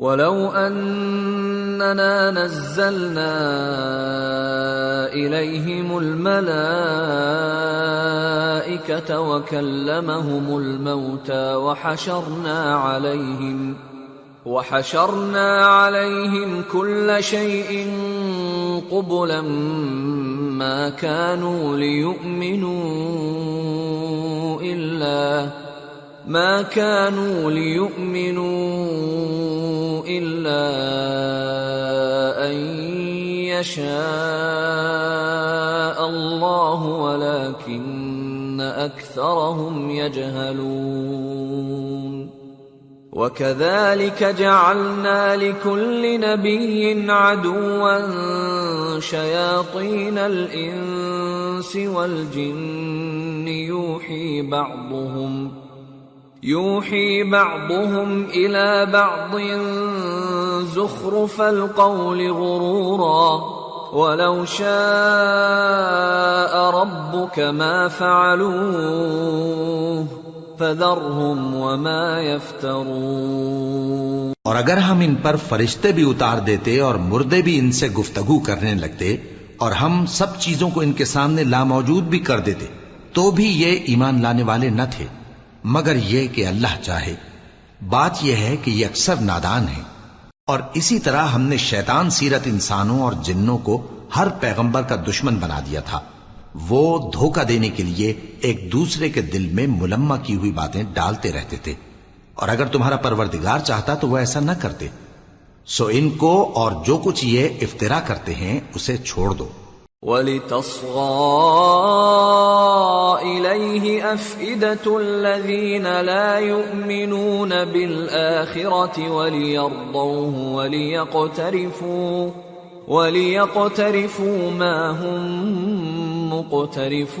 ولو أننا نزلنا إليهم الملائكة وكلمهم الموتى وحشرنا عليهم وحشرنا عليهم كل شيء قبلا ما كانوا ليؤمنوا إلا ما كانوا ليؤمنوا إلا أن يشاء الله ولكن أكثرهم يجهلون. وكذلك جعلنا لكل نبي عدوا شياطين الإنس والجن يوحي بعضهم يوحي بعضهم الى بعض زخرف القول غرورا ولو شاء ربك ما فعلوه فذرهم وما يفترون اور اگر ہم ان پر فرشتے بھی اتار دیتے اور مردے بھی ان سے گفتگو کرنے لگتے اور ہم سب چیزوں کو ان کے سامنے لاموجود بھی کر دیتے، تو بھی یہ ایمان لانے والے نہ تھے۔ مگر یہ کہ اللہ چاہے۔ بات یہ ہے کہ یہ اکثر نادان ہیں۔ اور اسی طرح ہم نے شیطان سیرت انسانوں اور جنوں کو ہر پیغمبر کا دشمن بنا دیا تھا۔ وہ دھوکہ دینے کے لیے ایک دوسرے کے دل میں ملما کی ہوئی باتیں ڈالتے رہتے تھے۔ اور اگر تمہارا پروردگار چاہتا تو وہ ایسا نہ کرتے۔ سو ان کو اور جو کچھ یہ افطرا کرتے ہیں، اسے چھوڑ دو۔ ولتصغى اليه افئده الذين لا يؤمنون بالاخره وليرضوه وليقترفوا وليقترفوا ما هم مقترفون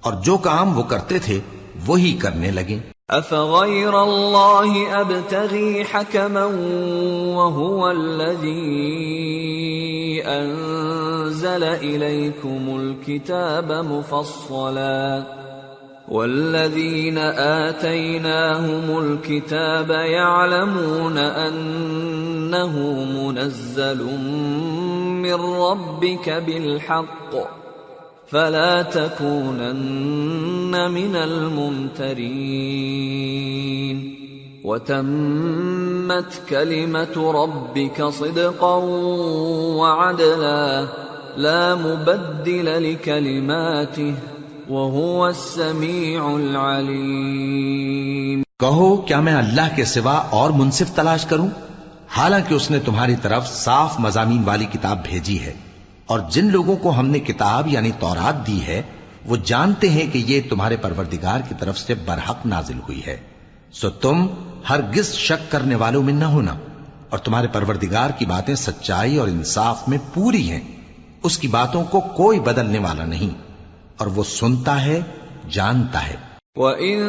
اور جو کام وہ کرتے تھے وہی کرنے لگیں أفغير الله أبتغي حكما وهو الذي أنزل إليكم الكتاب مفصلا والذين آتيناهم الكتاب يعلمون أنه منزل من ربك بالحق فلا تكونن من الممترين. وتمت كلمة ربك صدقا وعدلا. لا مبدل لكلماته وهو السميع العليم. کہو، کیا میں اللہ کے سوا اور منصف تلاش کروں؟ حالانکہ اس نے تمہاری طرف صاف مضامین والی کتاب بھیجی ہے۔ اور جن لوگوں کو ہم نے کتاب یعنی تورات دی ہے، وہ جانتے ہیں کہ یہ تمہارے پروردگار کی طرف سے برحق نازل ہوئی ہے۔ سو تم ہرگز شک کرنے والوں میں نہ ہونا۔ اور تمہارے پروردگار کی باتیں سچائی اور انصاف میں پوری ہیں۔ اس کی باتوں کو کوئی بدلنے والا نہیں۔ اور وہ سنتا ہے، جانتا ہے۔ وَإِن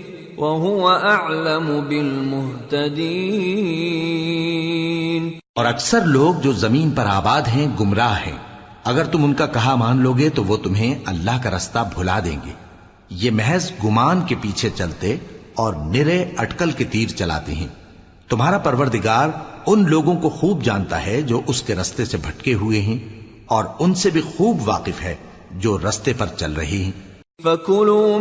وَهُوَ أَعْلَمُ بِالْمُهْتَدِينَ. اور اکثر لوگ جو زمین پر آباد ہیں گمراہ ہیں۔ اگر تم ان کا کہا مان لوگے تو وہ تمہیں اللہ کا رستہ بھلا دیں گے۔ یہ محض گمان کے پیچھے چلتے اور نرے اٹکل کے تیر چلاتے ہیں۔ تمہارا پروردگار ان لوگوں کو خوب جانتا ہے جو اس کے رستے سے بھٹکے ہوئے ہیں اور ان سے بھی خوب واقف ہے جو رستے پر چل رہے ہیں۔ فَكُلُوا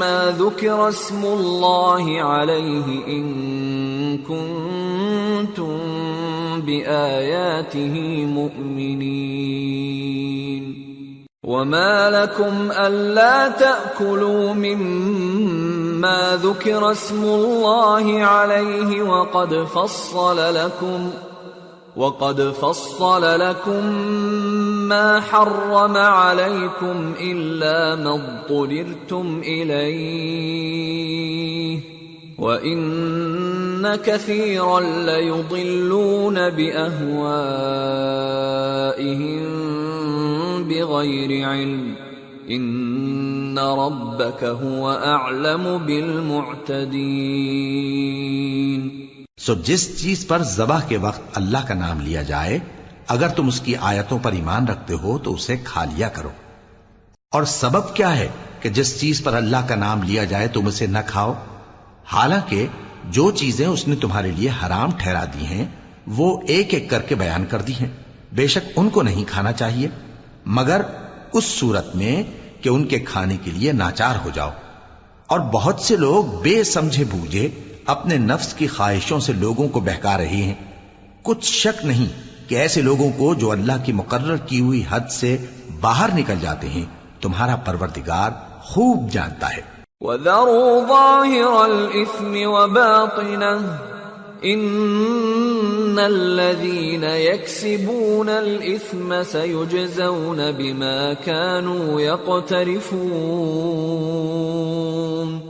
مِمَّا ذُكِرَ اسْمُ اللَّهِ عَلَيْهِ إِن كُنتُم بِآيَاتِهِ مُؤْمِنِينَ. وَمَا لَكُمْ أَلَّا تَأْكُلُوا مِمَّا ذُكِرَ اسْمُ اللَّهِ عَلَيْهِ وَقَدْ فَصَّلَ لَكُمْ وَقَدْ فَصَّلَ لَكُمْ ما حرم عليكم إلا ما اضطررتم إليه. وإن كثيرا ليضلون بأهوائهم بغير علم. إن ربك هو أعلم بالمعتدين. سو جس چیز پر ذبح کے وقت اللہ کا نام لیا جائے، اگر تم اس کی آیتوں پر ایمان رکھتے ہو تو اسے کھا لیا کرو۔ اور سبب کیا ہے کہ جس چیز پر اللہ کا نام لیا جائے تم اسے نہ کھاؤ؟ حالانکہ جو چیزیں اس نے تمہارے لیے حرام ٹھہرا دی ہیں، وہ ایک ایک کر کے بیان کر دی ہیں۔ بے شک ان کو نہیں کھانا چاہیے۔ مگر اس صورت میں کہ ان کے کھانے کے لیے ناچار ہو جاؤ۔ اور بہت سے لوگ بے سمجھے بوجھے اپنے نفس کی خواہشوں سے لوگوں کو بہکا رہے ہیں۔ کچھ شک نہیں کہ ایسے لوگوں کو جو اللہ کی مقرر کی ہوئی حد سے باہر نکل جاتے ہیں۔ تمہارا پروردگار خوب جانتا ہے۔ وَذَرُوا ظَاهِرَ الْإِثْمِ وَبَاطِنَهُ إِنَّ الَّذِينَ يَكْسِبُونَ الْإِثْمَ سَيُجْزَوْنَ بِمَا كَانُوا يَقْتَرِفُونَ۔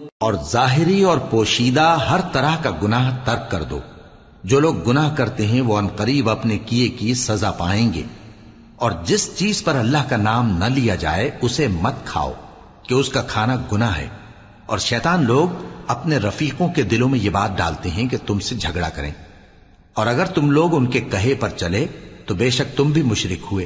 اور ظاہری اور پوشیدہ ہر طرح کا گناہ ترک کر دو۔ جو لوگ گناہ کرتے ہیں، وہ قریب اپنے کیے کی سزا پائیں گے۔ اور جس چیز پر اللہ کا نام نہ لیا جائے، اسے مت کھاؤ کہ اس کا کھانا گناہ ہے۔ اور شیطان لوگ اپنے رفیقوں کے دلوں میں یہ بات ڈالتے ہیں کہ تم سے جھگڑا کریں۔ اور اگر تم لوگ ان کے کہے پر چلے، تو بے شک تم بھی مشرک ہوئے۔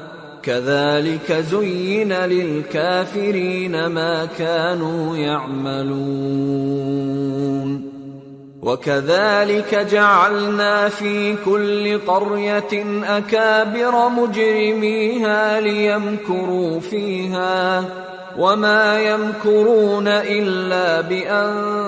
كذلك زين للكافرين ما كانوا يعملون. وكذلك جعلنا في كل قرية أكابر مجرميها ليمكروا فيها وما يمكرون إلا بأنفسهم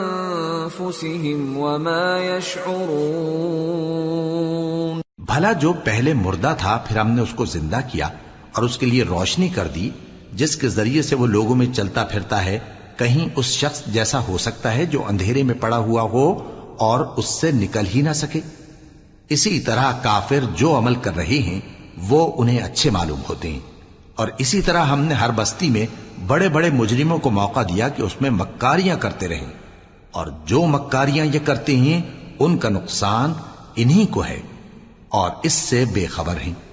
وما يشعرون. بھلا جو پہلے مردہ تھا پھر ہم نے اس کو زندہ کیا اور اس کے لیے روشنی کر دی، جس کے ذریعے سے وہ لوگوں میں چلتا پھرتا ہے، کہیں اس شخص جیسا ہو سکتا ہے جو اندھیرے میں پڑا ہوا ہو اور اس سے نکل ہی نہ سکے۔ اسی طرح کافر جو عمل کر رہے ہیں، وہ انہیں اچھے معلوم ہوتے ہیں۔ اور اسی طرح ہم نے ہر بستی میں بڑے بڑے مجرموں کو موقع دیا کہ اس میں مکاریاں کرتے رہیں۔ اور جو مکاریاں یہ کرتے ہیں، ان کا نقصان انہی کو ہے۔ اور اس سے بے خبر ہیں۔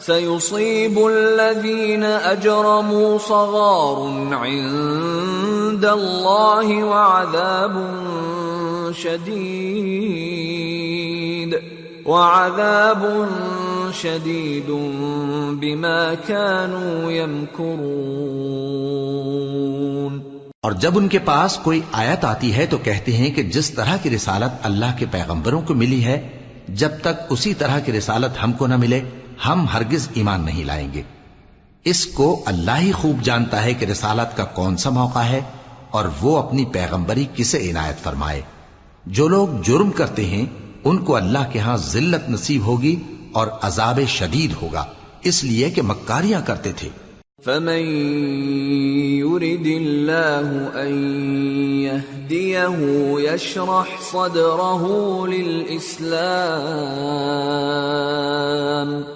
سيصيب الذين أجرموا صغار عند الله وعذاب شديد وعذاب شديد بما كانوا يمكرون اور جب ان کے پاس کوئی آیت آتی ہے تو کہتے ہیں کہ جس طرح کی رسالت اللہ کے پیغمبروں کو ملی ہے، جب تک اسی طرح کی رسالت ہم کو نہ ملے ہم ہرگز ایمان نہیں لائیں گے۔ اس کو اللہ ہی خوب جانتا ہے کہ رسالت کا کون سا موقع ہے اور وہ اپنی پیغمبری کسے عنایت فرمائے۔ جو لوگ جرم کرتے ہیں، ان کو اللہ کے ہاں ذلت نصیب ہوگی اور عذاب شدید ہوگا۔ اس لیے کہ مکاریاں کرتے تھے۔ فمن يرد الله أن يهديه يشرح صدره للإسلام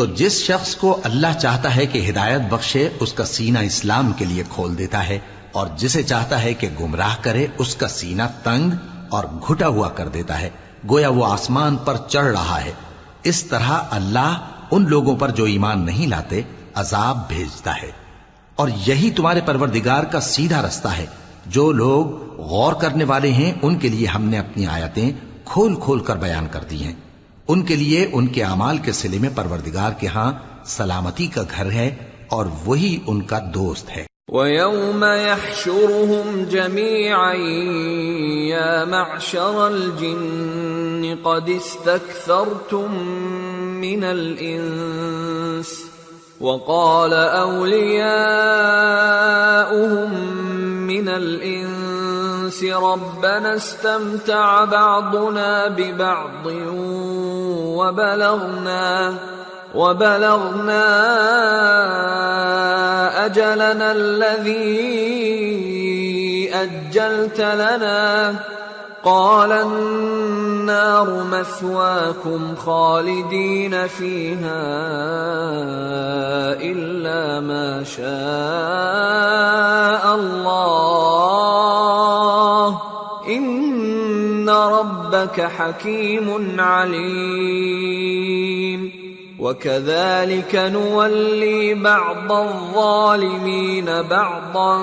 تو جس شخص کو اللہ چاہتا ہے کہ ہدایت بخشے، اس کا سینہ اسلام کے لیے کھول دیتا ہے اور جسے چاہتا ہے کہ گمراہ کرے، اس کا سینہ تنگ اور گھٹا ہوا کر دیتا ہے۔ گویا وہ آسمان پر چڑھ رہا ہے۔ اس طرح اللہ ان لوگوں پر جو ایمان نہیں لاتے، عذاب بھیجتا ہے۔ اور یہی تمہارے پروردگار کا سیدھا رستہ ہے۔ جو لوگ غور کرنے والے ہیں، ان کے لیے ہم نے اپنی آیتیں کھول کھول کر بیان کر دی ہیں۔ ان کے لیے ان کے اعمال کے سلے میں پروردگار کے ہاں سلامتی کا گھر ہے اور وہی ان کا دوست ہے۔ وَيَوْمَ يَحْشُرُهُمْ جَمِيعًا يَا مَعْشَرَ الْجِنِّ قَدِ اسْتَكْثَرْتُمْ مِنَ الْإِنسِ وَقَالَ أَوْلِيَاؤُهُمْ مِنَ الْإِنسِ رَبَّنَا اسْتَمْتَعَ بَعْضُنَا بِبَعْضٍ وَبَلَغْنَا وَبَلَغْنَا أَجَلَنَا الَّذِي أَجَّلْتَ لَنَا قَالَ النَّارُ مَثْوَاكُمْ خَالِدِينَ فِيهَا إِلَّا مَا شَاءَ اللَّهُ. إِنَّ رَبَّكَ حَكِيمٌ عَلِيمٌ. وَكَذَلِكَ نُوَلِّي بَعْضَ الظَّالِمِينَ بَعْضًا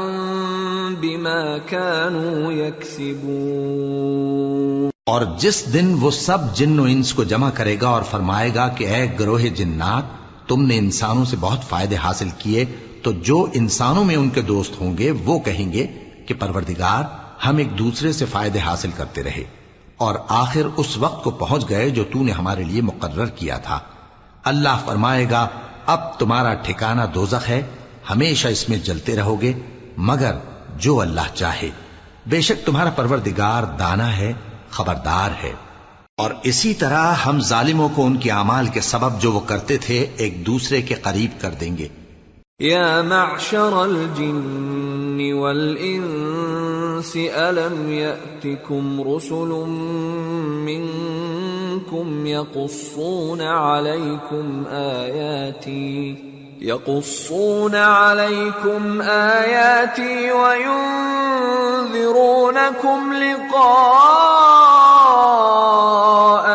بِمَا كَانُوا يَكْسِبُونَ اور جس دن وہ سب جن و انس کو جمع کرے گا اور فرمائے گا کہ اے گروہ جنات، تم نے انسانوں سے بہت فائدے حاصل کیے، تو جو انسانوں میں ان کے دوست ہوں گے، وہ کہیں گے کہ پروردگار، ہم ایک دوسرے سے فائدے حاصل کرتے رہے اور آخر اس وقت کو پہنچ گئے جو تو نے ہمارے لیے مقرر کیا تھا۔ اللہ فرمائے گا، اب تمہارا ٹھکانہ دوزخ ہے، ہمیشہ اس میں جلتے رہو گے، مگر جو اللہ چاہے۔ بے شک تمہارا پروردگار دانا ہے، خبردار ہے۔ اور اسی طرح ہم ظالموں کو ان کے اعمال کے سبب جو وہ کرتے تھے، ایک دوسرے کے قریب کر دیں گے۔ يا معشر الجن والإنس ألم يأتكم رسل منكم يقصون عليكم آياتي يقصون عليكم آياتي وينذرونكم لقاء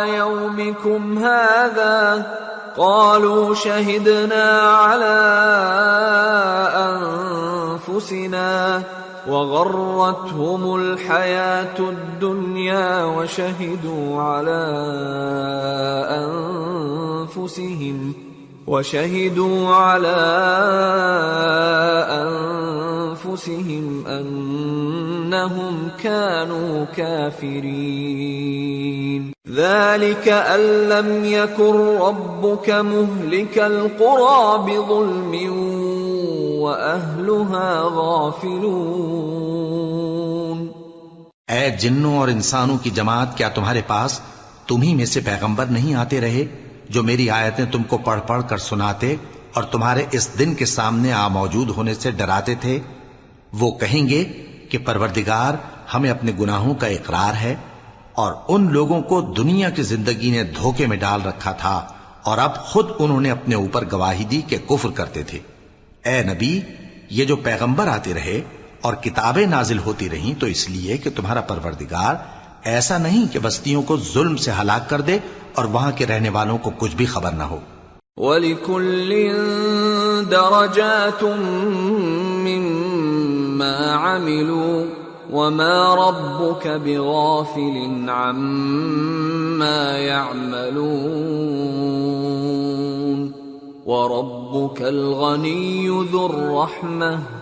يومكم هذا. قالوا شهدنا على أنفسنا وغرتهم الحياة الدنيا وشهدوا على أنفسهم وشهدوا على أنفسهم أنهم كانوا كافرين. ذلك أن لم يكن ربك مهلك القرى بظلم وأهلها غافلون. اے جنوں اور انسانوں کی جماعت کیا تمہارے پاس تمہیں میں سے پیغمبر نہیں آتے رہے؟ جو میری آیتیں تم کو پڑھ پڑھ کر سناتے اور تمہارے اس دن کے سامنے آ موجود ہونے سے ڈراتے تھے، وہ کہیں گے کہ پروردگار ہمیں اپنے گناہوں کا اقرار ہے اور ان لوگوں کو دنیا کی زندگی نے دھوکے میں ڈال رکھا تھا اور اب خود انہوں نے اپنے اوپر گواہی دی کہ کفر کرتے تھے۔ اے نبی، یہ جو پیغمبر آتے رہے اور کتابیں نازل ہوتی رہیں تو اس لیے کہ تمہارا پروردگار ایسا نہیں کہ بستیوں کو ظلم سے ہلاک کر دے اور وہاں کے رہنے والوں کو کچھ بھی خبر نہ ہو ولكل درجات مما عملوا وما ربك بغافل عما يعملون وربك الغني ذو الرحمه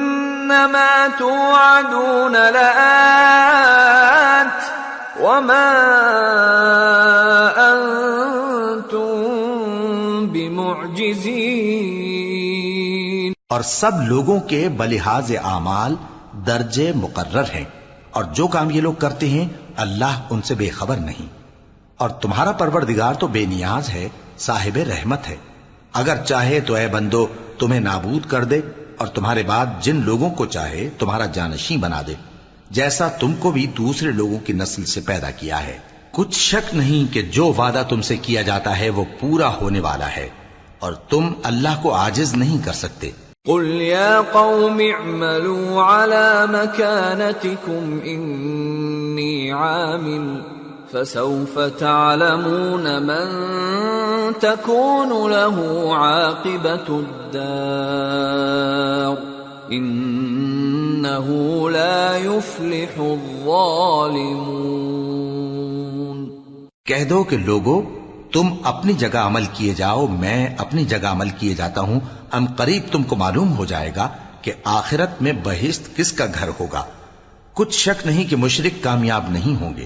انما توعدون لآت وما انتم بمعجزين. اور سب لوگوں کے بلحاظ اعمال درجے مقرر ہیں اور جو کام یہ لوگ کرتے ہیں اللہ ان سے بے خبر نہیں اور تمہارا پروردگار تو بے نیاز ہے، صاحب رحمت ہے۔ اگر چاہے تو اے بندو تمہیں نابود کر دے اور تمہارے بعد جن لوگوں کو چاہے تمہارا جانشین بنا دے، جیسا تم کو بھی دوسرے لوگوں کی نسل سے پیدا کیا ہے۔ کچھ شک نہیں کہ جو وعدہ تم سے کیا جاتا ہے وہ پورا ہونے والا ہے، اور تم اللہ کو عاجز نہیں کر سکتے۔ قل يا قوم اعملوا على مكانتكم إني عامل فسوف تعلمون من تكون له عاقبة الدار. إنه لا يفلح الظالمون. کہہ دو کہ لوگو، تم اپنی جگہ عمل کیے جاؤ، میں اپنی جگہ عمل کیے جاتا ہوں ام قریب تم کو معلوم ہو جائے گا کہ آخرت میں بہشت کس کا گھر ہوگا۔ کچھ شک نہیں کہ مشرک کامیاب نہیں ہوں گے۔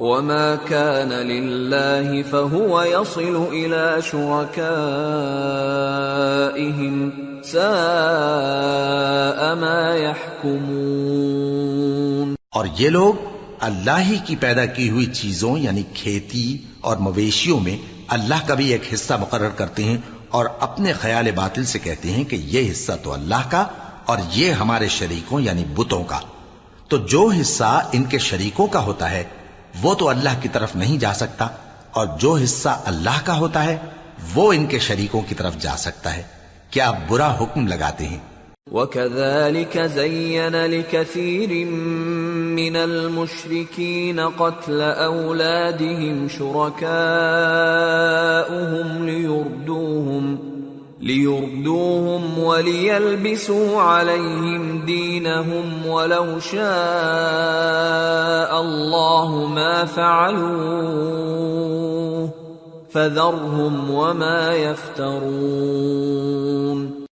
وما كان لله فهو يصل الى شركائهم ساء ما يحكمون اور یہ لوگ اللہ ہی کی پیدا کی ہوئی چیزوں یعنی کھیتی اور مویشیوں میں اللہ کا بھی ایک حصہ مقرر کرتے ہیں اور اپنے خیال باطل سے کہتے ہیں کہ یہ حصہ تو اللہ کا اور یہ ہمارے شریکوں یعنی بتوں کا۔ تو جو حصہ ان کے شریکوں کا ہوتا ہے وہ تو اللہ کی طرف نہیں جا سکتا اور جو حصہ اللہ کا ہوتا ہے، وہ ان کے شریکوں کی طرف جا سکتا ہے۔ کیا برا حکم لگاتے ہیں؟ وكذلك زين لكثير من المشركين قتل أولادهم شركاؤهم ليردوهم ليردوهم وليلبسوا عليهم دينهم ولو شاء الله ما فعلوه فذرهم وما يفترون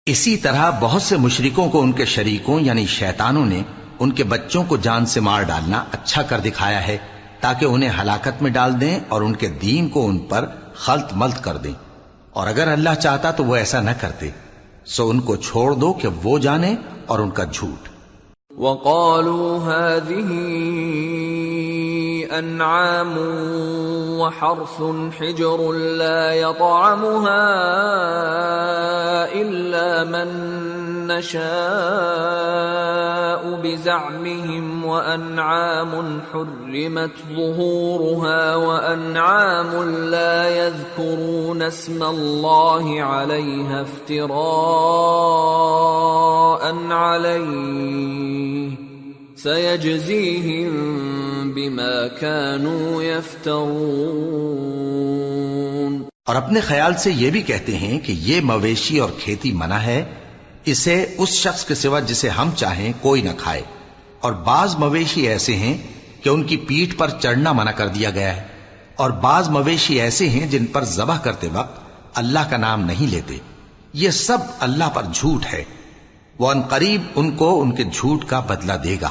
اسی طرح بہت سے مشرکوں کو ان کے شریکوں یعنی شیطانوں نے ان کے بچوں کو جان سے مار ڈالنا اچھا کر دکھایا ہے تاکہ انہیں ہلاکت میں ڈال دیں اور ان کے دین کو ان پر خلط ملط کر دیں۔ اور اگر اللہ چاہتا تو وہ ایسا نہ کرتے۔ سو ان کو چھوڑ دو کہ وہ جانے اور ان کا جھوٹ۔ وقالوا هذه انعام وحرث حجر لا يطعمها الا من نشاء بزعمهم وأنعام حرمت ظهورها وأنعام لا يذكرون اسم الله عليها افتراء عليه سيجزيهم بما كانوا يفترون اور اپنے خیال سے یہ بھی کہتے ہیں کہ یہ مویشی اور کھیتی منع ہے اسے اس شخص کے سوا جسے ہم چاہیں کوئی نہ کھائے۔ اور بعض مویشی ایسے ہیں کہ ان کی پیٹھ پر چڑھنا منع کر دیا گیا ہے۔ اور بعض مویشی ایسے ہیں جن پر ذبح کرتے وقت اللہ کا نام نہیں لیتے۔ یہ سب اللہ پر جھوٹ ہے۔ وہ ان قریب ان کو ان کے جھوٹ کا بدلہ دے گا۔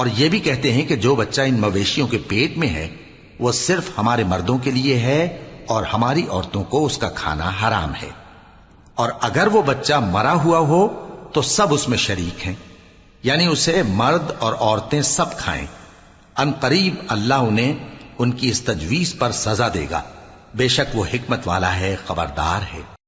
اور یہ بھی کہتے ہیں کہ جو بچہ ان مویشیوں کے پیٹ میں ہے، وہ صرف ہمارے مردوں کے لیے ہے اور ہماری عورتوں کو اس کا کھانا حرام ہے۔ اور اگر وہ بچہ مرا ہوا ہو، تو سب اس میں شریک ہیں۔ یعنی اسے مرد اور عورتیں سب کھائیں۔ ان قریب اللہ انہیں ان کی اس تجویز پر سزا دے گا۔ بے شک وہ حکمت والا ہے، خبردار ہے۔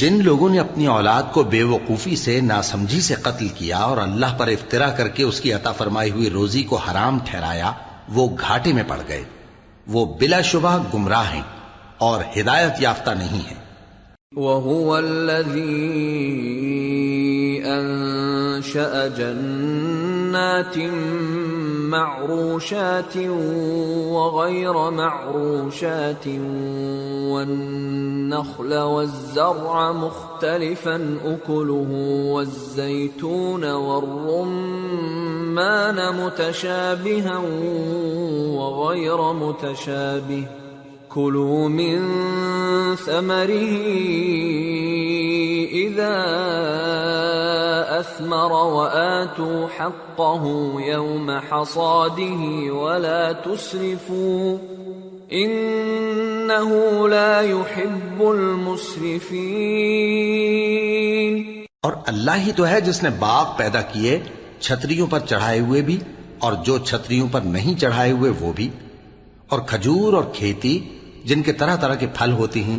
جن لوگوں نے اپنی اولاد کو بے وقوفی سے، ناسمجھی سے قتل کیا اور اللہ پر افطرا کر کے اس کی عطا فرمائی ہوئی روزی کو حرام ٹھہرایا، وہ گھاٹے میں پڑ گئے۔ وہ بلا شبہ گمراہ ہیں اور ہدایت یافتہ نہیں ہیں۔ وهو الذي أنشأ جنات معروشات وغير معروشات والنخل والزرع مختلفا أكله والزيتون والرمان متشابها وغير متشابه. كلوا من ثمره إذا أثمر وآتوا حقه يوم حصاده ولا تسرفوا إنه لا يحب المسرفين اور اللہ ہی تو ہے جس نے باغ پیدا کیے، چھتریوں پر چڑھائے ہوئے بھی اور جو چھتریوں پر نہیں چڑھائے ہوئے وہ بھی۔ اور کھجور اور کھیتی، جن کے طرح طرح کے پھل ہوتے ہیں،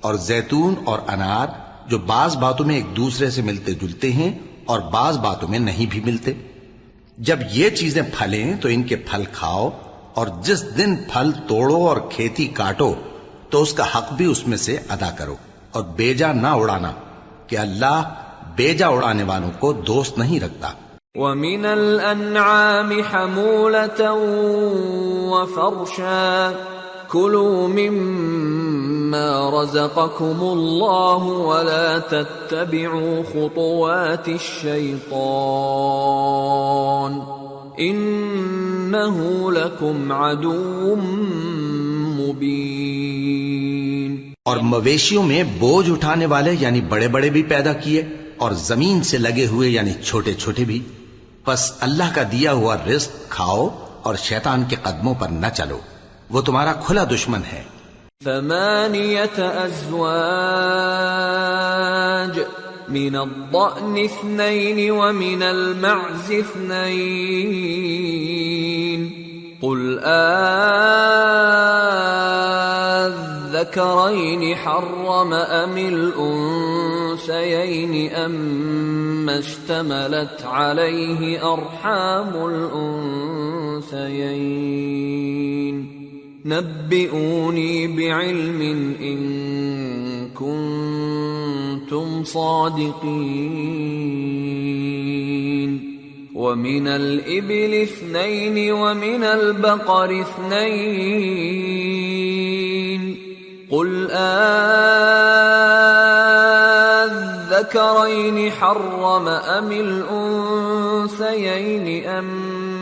اور زیتون اور انار جو بعض باتوں میں ایک دوسرے سے ملتے جلتے ہیں اور بعض باتوں میں نہیں بھی ملتے۔ جب یہ چیزیں پھلیں تو ان کے پھل کھاؤ اور جس دن پھل توڑو اور کھیتی کاٹو تو اس کا حق بھی اس میں سے ادا کرو۔ اور بیجا نہ اڑانا کہ اللہ بیجا اڑانے والوں کو دوست نہیں رکھتا۔ ومن الأنعام حمولة وفرشا كلوا مما رزقكم الله ولا تتبعوا خطوات الشيطان إنه لكم عدو مبين اور مویشیوں میں بوجھ اٹھانے والے یعنی بڑے بڑے بھی پیدا کیے اور زمین سے لگے ہوئے یعنی چھوٹے چھوٹے بھی بس اللہ کا دیا ہوا رزق کھاؤ اور شیطان کے قدموں پر نہ چلو۔ وہ تمہارا کھلا دشمن ہے ثمانية أزواج من الضأن اثنين ومن المعز اثنين. قل آذكرين حرم أم الأنثيين أم اشتملت عليه أرحام الأنثيين. نبئوني بعلم إن كنتم صادقين. ومن الإبل اثنين ومن البقر اثنين. قل آذكرين حرم أم الأنثيين أم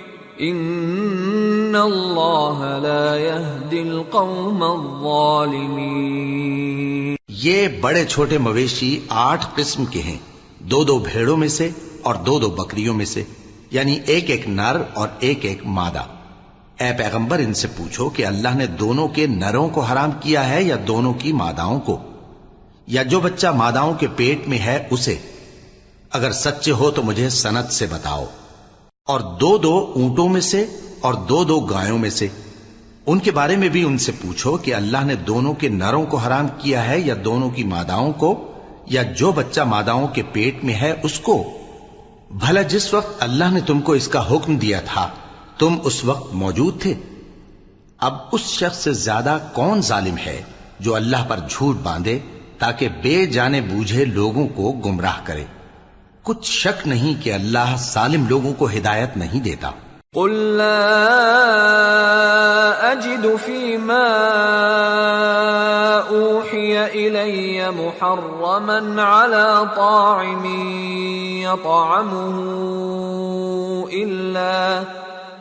ان اللہ لا يهدي القوم الظالمین یہ بڑے چھوٹے مویشی آٹھ قسم کے ہیں۔ دو دو بھیڑوں میں سے اور دو دو بکریوں میں سے یعنی ایک ایک نر اور ایک ایک مادہ۔ اے پیغمبر، ان سے پوچھو کہ اللہ نے دونوں کے نروں کو حرام کیا ہے یا دونوں کی ماداؤں کو؟ یا جو بچہ ماداؤں کے پیٹ میں ہے، اسے۔ اگر سچے ہو تو مجھے سنت سے بتاؤ۔ اور دو دو اونٹوں میں سے اور دو دو گایوں میں سے۔ ان کے بارے میں بھی ان سے پوچھو کہ اللہ نے دونوں کے نروں کو حرام کیا ہے یا دونوں کی ماداؤں کو، یا جو بچہ ماداؤں کے پیٹ میں ہے اس کو۔ بھلا جس وقت اللہ نے تم کو اس کا حکم دیا تھا، تم اس وقت موجود تھے۔ اب اس شخص سے زیادہ کون ظالم ہے جو اللہ پر جھوٹ باندھے تاکہ بے جانے بوجھے لوگوں کو گمراہ کرے؟ کچھ شک نہیں کہ اللہ سالم لوگوں کو ہدایت نہیں دیتا قل لا أجد فيما أوحي إلي محرما على طاعم يطعمه إلا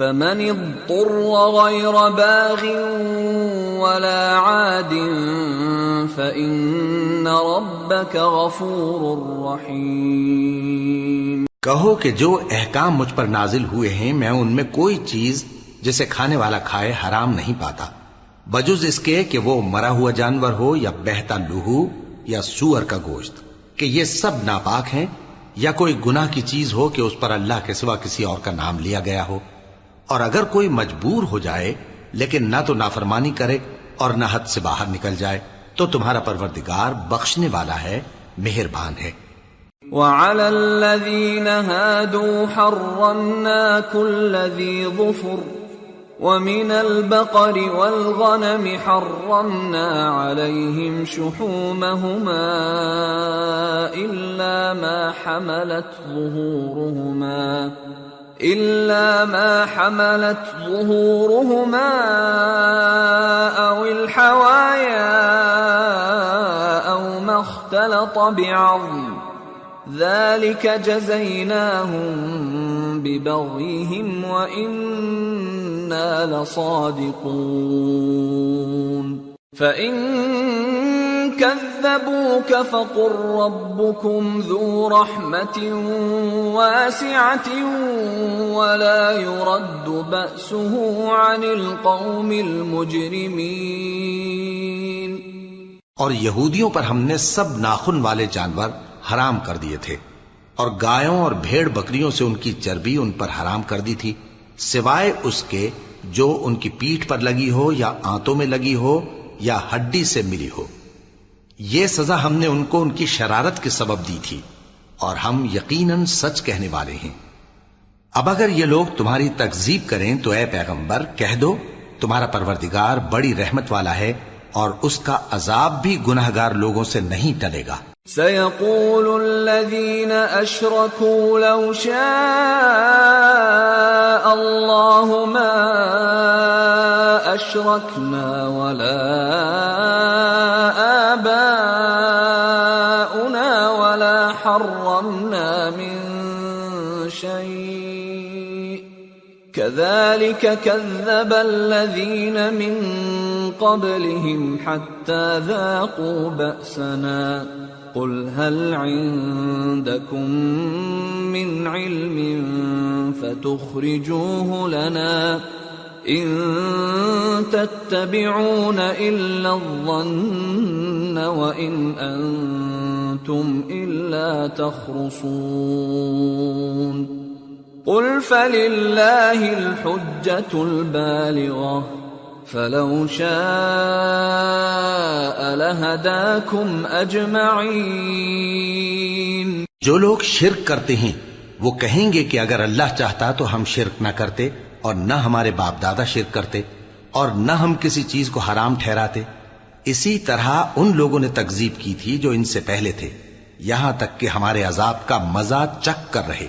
فمن اضطر غير باغ ولا عاد فإن ربك غفور رحيم. کہو کہ جو احکام مجھ پر نازل ہوئے ہیں، میں ان میں کوئی چیز جسے کھانے والا کھائے حرام نہیں پاتا۔ بجز اس کے کہ وہ مرا ہوا جانور ہو یا بہتا لہو یا سور کا گوشت، کہ یہ سب ناپاک ہیں یا کوئی گناہ کی چیز ہو کہ اس پر اللہ کے سوا کسی اور کا نام لیا گیا ہو۔ اور اگر کوئی مجبور ہو جائے، لیکن نہ تو نافرمانی کرے اور نہ حد سے باہر نکل جائے، تو تمہارا پروردگار بخشنے والا ہے، مہربان ہے۔ وعلى الذين هادوا حرمنا كل ذي ظفر، ومن البقر والغنم حرمنا عليهم شحومهما إلا ما حملت ظهورهما. إلا ما حملت ظهورهما أو الحوايا أو ما اختلط بعظم. ذلك جزيناهم ببغيهم وإنا لصادقون. فإن كذبوك فقل ربكم ذو رحمة واسعة ولا يرد بأسه عن القوم المجرمين اور یہودیوں پر ہم نے سب ناخن والے جانور حرام کر دیے تھے اور گایوں اور بھیڑ بکریوں سے ان کی چربی ان پر حرام کر دی تھی، سوائے اس کے جو ان کی پیٹھ پر لگی ہو یا آنتوں میں لگی ہو یا ہڈی سے ملی ہو۔ یہ سزا ہم نے ان کو ان کی شرارت کے سبب دی تھی اور ہم یقیناً سچ کہنے والے ہیں۔ اب اگر یہ لوگ تمہاری تکزیب کریں تو اے پیغمبر، کہہ دو، تمہارا پروردگار بڑی رحمت والا ہے اور اس کا عذاب بھی گناہ گار لوگوں سے نہیں ٹلے گا۔ سيقول الذين أشركوا لو شاء الله ما أشركنا ولا آباؤنا ولا حرمنا من شيء. كذلك كذب الذين من قبلهم حتى ذاقوا بأسنا. قل هل عندكم من علم فتخرجوه لنا إن تتبعون إلا الظن وإن أنتم إلا تخرصون. قل فلله الحجة البالغة فلو شاء لهداكم أجمعين. جو لوگ شرک کرتے ہیں وہ کہیں گے کہ اگر اللہ چاہتا تو ہم شرک نہ کرتے۔ اور نہ ہمارے باپ دادا شرک کرتے اور نہ ہم کسی چیز کو حرام ٹھہراتے، اسی طرح ان لوگوں نے تکذیب کی تھی جو ان سے پہلے تھے، یہاں تک کہ ہمارے عذاب کا مزہ چک کر رہے۔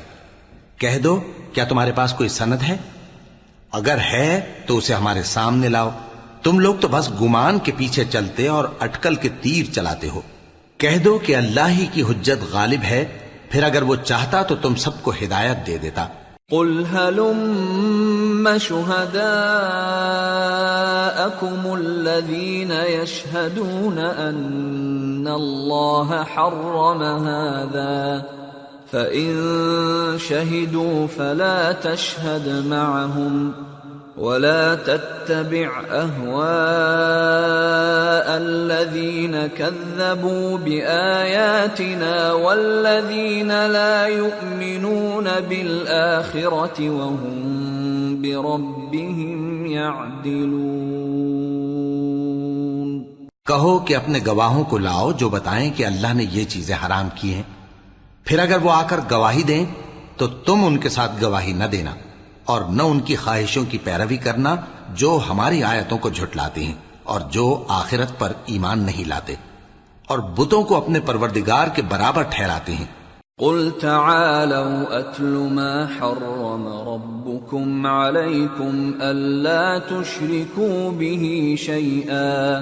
کہہ دو، کیا تمہارے پاس کوئی سند ہے؟ اگر ہے تو اسے ہمارے سامنے لاؤ۔ تم لوگ تو بس گمان کے پیچھے چلتے اور اٹکل کے تیر چلاتے ہو۔ کہہ دو کہ اللہ ہی کی حجت غالب ہے، پھر اگر وہ چاہتا تو تم سب کو ہدایت دے دیتا۔ قل هلم شهداءكم الذين يشهدون أن الله حرم هذا فإن شهدوا فلا تشهد معهم ولا تتبع اهواء الذين كذبوا باياتنا والذين لا يؤمنون بالاخره وهم بربهم يعدلون. کہو کہ اپنے گواہوں کو لاؤ جو بتائیں کہ اللہ نے یہ چیزیں حرام کی ہیں۔ پھر اگر وہ آ کر گواہی دیں تو تم ان کے ساتھ گواہی نہ دینا۔ اور نہ ان کی خواہشوں کی پیروی کرنا جو ہماری آیتوں کو جھٹلاتے ہیں اور جو آخرت پر ایمان نہیں لاتے اور بتوں کو اپنے پروردگار کے برابر ٹھہراتے ہیں۔ قل تعالوا اتل ما حرم ربكم عليكم الا تشركوا به شيئا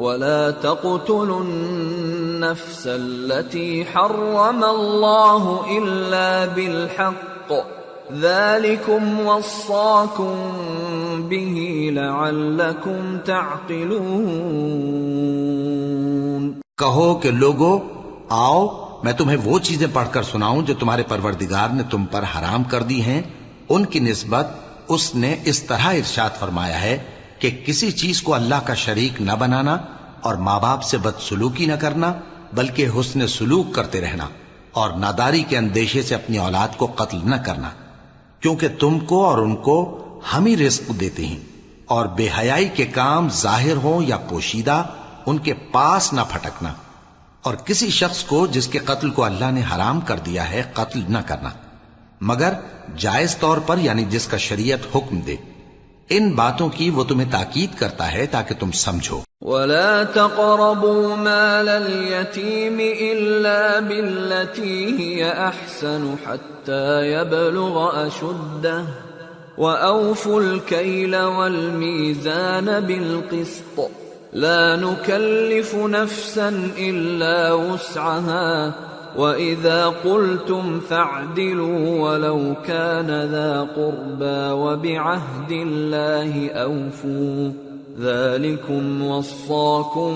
ولا تقتلوا النفس التي حرم الله إلا بالحق. ذلكم وصاكم به لعلكم تعقلون. کہو کہ لوگو، آؤ، میں تمہیں وہ چیزیں پڑھ کر سناؤں جو تمہارے پروردگار نے تم پر حرام کر دی ہیں۔ ان کی نسبت اس نے اس طرح ارشاد فرمایا ہے کہ کسی چیز کو اللہ کا شریک نہ بنانا اور ماں باپ سے بد سلوکی نہ کرنا، بلکہ حسن سلوک کرتے رہنا اور ناداری کے اندیشے سے اپنی اولاد کو قتل نہ کرنا، کیونکہ تم کو اور ان کو ہم ہی رزق دیتے ہیں اور بے حیائی کے کام ظاہر ہوں یا پوشیدہ، ان کے پاس نہ پھٹکنا۔ اور کسی شخص کو جس کے قتل کو اللہ نے حرام کر دیا ہے، قتل نہ کرنا۔ مگر جائز طور پر یعنی جس کا شریعت حکم دے۔ ان باتوں کی وہ تمہیں تاکید کرتا ہے تاکہ تم سمجھو ولا تقربوا مال اليتيم إلا بالتي هي أحسن حتى يبلغ أشده وأوفوا الكيل والميزان بالقسط لا نكلف نفسا إلا وسعها وَإِذَا قُلْتُمْ فَاعْدِلُوا وَلَوْ كَانَ ذَا قُرْبَى وَبِعَهْدِ اللَّهِ أَوْفُوا ذَلِكُمْ وَصَّاكُمْ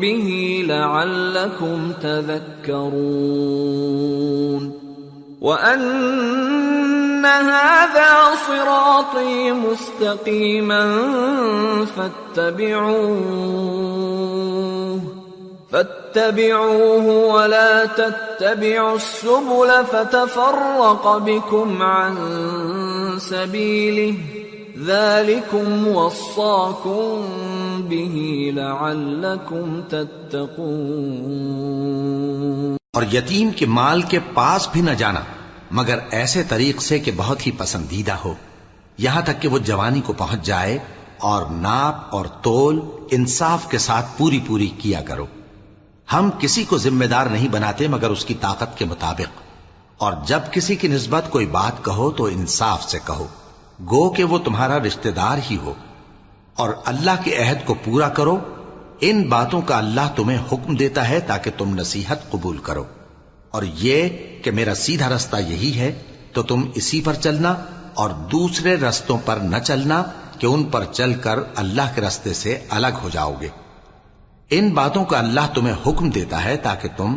بِهِ لَعَلَّكُمْ تَذَكَّرُونَ وَأَنَّ هَذَا صِرَاطِي مُسْتَقِيمًا فَاتَّبِعُوهُ فاتبعوه ولا تتبعوا السبل فتفرق بكم عن سبيله ذلكم وصاكم به لعلكم تتقون اور یتیم کے مال کے پاس بھی نہ جانا، مگر ایسے طریق سے کہ بہت ہی پسندیدہ ہو۔ یہاں تک کہ وہ جوانی کو پہنچ جائے اور ناپ اور تول انصاف کے ساتھ پوری پوری کیا کرو۔ ہم کسی کو ذمہ دار نہیں بناتے مگر اس کی طاقت کے مطابق۔ اور جب کسی کی نسبت کوئی بات کہو تو انصاف سے کہو۔ گو کہ وہ تمہارا رشتہ دار ہی ہو۔ اور اللہ کے عہد کو پورا کرو۔ ان باتوں کا اللہ تمہیں حکم دیتا ہے تاکہ تم نصیحت قبول کرو۔ اور یہ کہ میرا سیدھا رستہ یہی ہے، تو تم اسی پر چلنا اور دوسرے رستوں پر نہ چلنا کہ ان پر چل کر اللہ کے رستے سے الگ ہو جاؤ گے۔ ان باتوں کا اللہ تمہیں حکم دیتا ہے تاکہ تم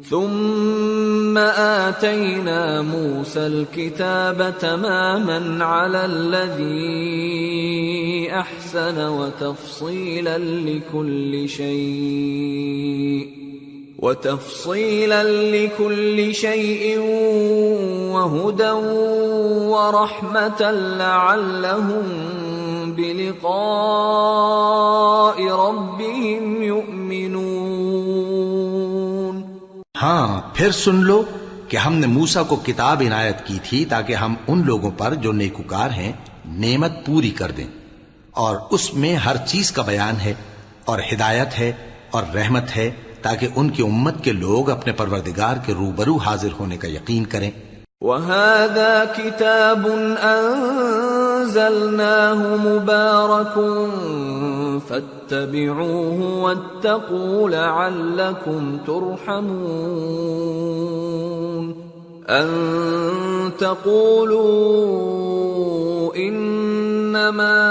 ثم آتينا موسى الكتاب تماما على الذي أحسن وتفصيلا لكل شيء وتفصيلا لكل شيء وهدى ورحمة لعلهم بلقاء ربهم يؤمنون. ہاں پھر سن لو کہ ہم نے موسا کو کتاب عنایت کی تھی تاکہ ہم ان لوگوں پر جو نیکوکار ہیں نعمت پوری کر دیں۔ اور اس میں ہر چیز کا بیان ہے اور ہدایت ہے اور رحمت ہے تاکہ ان کی امت کے لوگ اپنے پروردگار کے روبرو حاضر ہونے کا یقین کریں۔ وهذا كتاب أنزلناه مبارك فاتبعوه واتقوا لعلكم ترحمون أن تقولوا إنما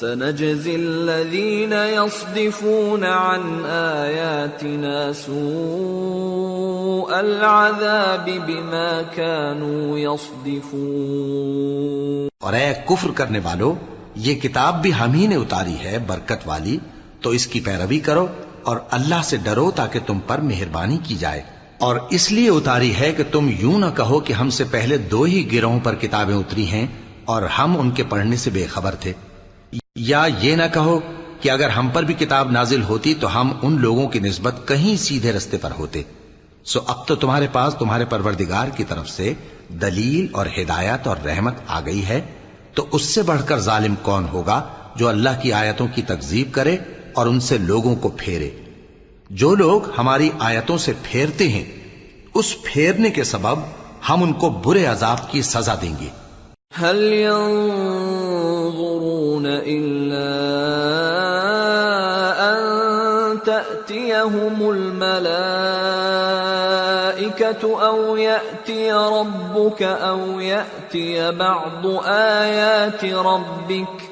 سنجزي الذين يصدفون عن آياتنا سوء العذاب بما كانوا يصدفون. اور اے کفر کرنے والو، یہ کتاب بھی ہم ہی نے اتاری ہے، برکت والی، تو اس کی پیروی کرو اور اللہ سے ڈرو تاکہ تم پر مہربانی کی جائے۔ اور اس لیے اتاری ہے کہ تم یوں نہ کہو کہ ہم سے پہلے دو ہی گروہوں پر کتابیں اتری ہیں اور ہم ان کے پڑھنے سے بے خبر تھے۔ یا یہ نہ کہو کہ اگر ہم پر بھی کتاب نازل ہوتی تو ہم ان لوگوں کی نسبت کہیں سیدھے رستے پر ہوتے۔ سو اب تو تمہارے پاس تمہارے پروردگار کی طرف سے دلیل اور ہدایت اور رحمت آ گئی ہے۔ تو اس سے بڑھ کر ظالم کون ہوگا جو اللہ کی آیتوں کی تکذیب کرے اور ان سے لوگوں کو پھیرے؟ جو لوگ ہماری آیتوں سے پھیرتے ہیں، اس پھیرنے کے سبب ہم ان کو برے عذاب کی سزا دیں گے۔ تاتيهم الملائكة أو يأتي ربك أو يأتي بعض آيات ربك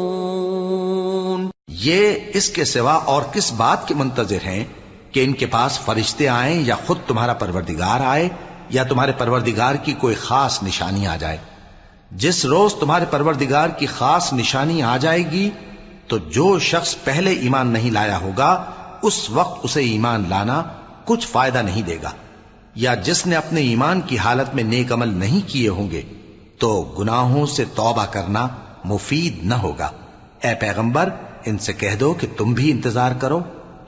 یہ اس کے سوا اور کس بات کے منتظر ہیں کہ ان کے پاس فرشتے آئیں یا خود تمہارا پروردگار آئے یا تمہارے پروردگار کی کوئی خاص نشانی آ جائے؟ جس روز تمہارے پروردگار کی خاص نشانی آ جائے گی، تو جو شخص پہلے ایمان نہیں لایا ہوگا، اس وقت اسے ایمان لانا کچھ فائدہ نہیں دے گا۔ یا جس نے اپنے ایمان کی حالت میں نیک عمل نہیں کیے ہوں گے، تو گناہوں سے توبہ کرنا مفید نہ ہوگا۔ اے پیغمبر ان سے کہہ دو کہ تم بھی انتظار کرو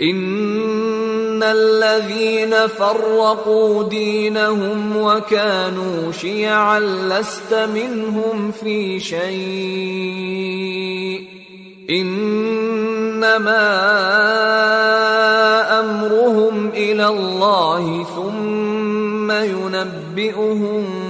ان الذين فرقوا دينهم وكانوا شيعا لست منهم في شيء انما امرهم إلى الله ثم ينبئهم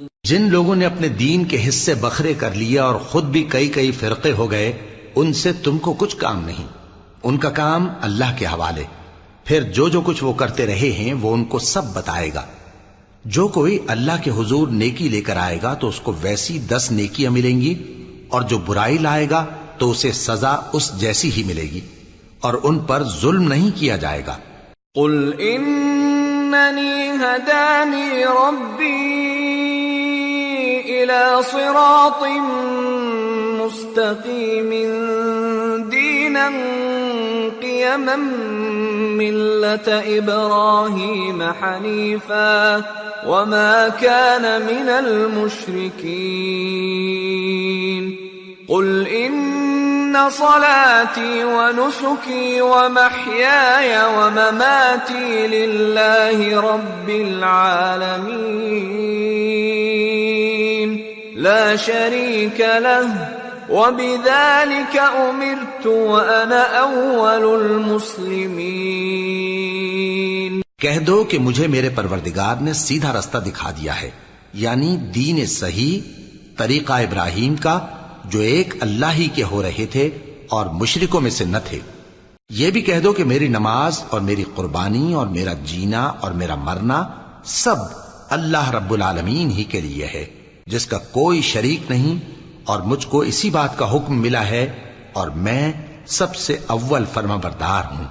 جن لوگوں نے اپنے دین کے حصے بکھرے کر لیے اور خود بھی کئی کئی فرقے ہو گئے، ان سے تم کو کچھ کام نہیں۔ ان کا کام اللہ کے حوالے۔ پھر جو جو کچھ وہ کرتے رہے ہیں، وہ ان کو سب بتائے گا۔ جو کوئی اللہ کے حضور نیکی لے کر آئے گا، تو اس کو ویسی دس نیکیاں ملیں گی، اور جو برائی لائے گا، تو اسے سزا اس جیسی ہی ملے گی۔ اور ان پر ظلم نہیں کیا جائے گا۔ قل اننی هدانی ربی إلى صراط مستقیم دینا قیما ملت ابراہیم حنیفا وما كان من المشركين. قل إن صلاتي ونسكي ومحياي ومماتي لله رب العالمين. لا شريك له، وبذلك امرت وانا اول المسلمين. کہہ دو کہ مجھے میرے پروردگار نے سیدھا رستہ دکھا دیا ہے یعنی دین صحیح، طریقہ ابراہیم کا، جو ایک اللہ ہی کے ہو رہے تھے اور مشرکوں میں سے نہ تھے۔ یہ بھی کہہ دو کہ میری نماز اور میری قربانی اور میرا جینا اور میرا مرنا سب اللہ رب العالمین ہی کے لیے ہے۔ جس کا کوئی شریک نہیں اور مجھ کو اسی بات کا حکم ملا ہے اور میں سب سے اول فرما بردار ہوں۔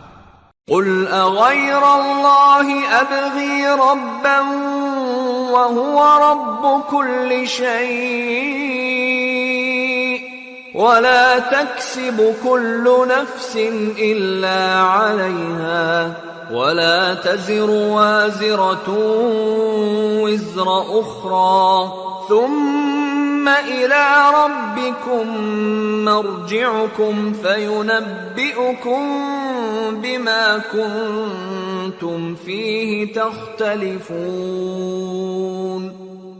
قل اغير الله ابغي ربا وهو رب كل شيء ولا تكسب كل نفس الا عليها ولا تزر وازرة وزر أخرى. ثم إلى ربكم مرجعكم فينبئكم بما كنتم فيه تختلفون.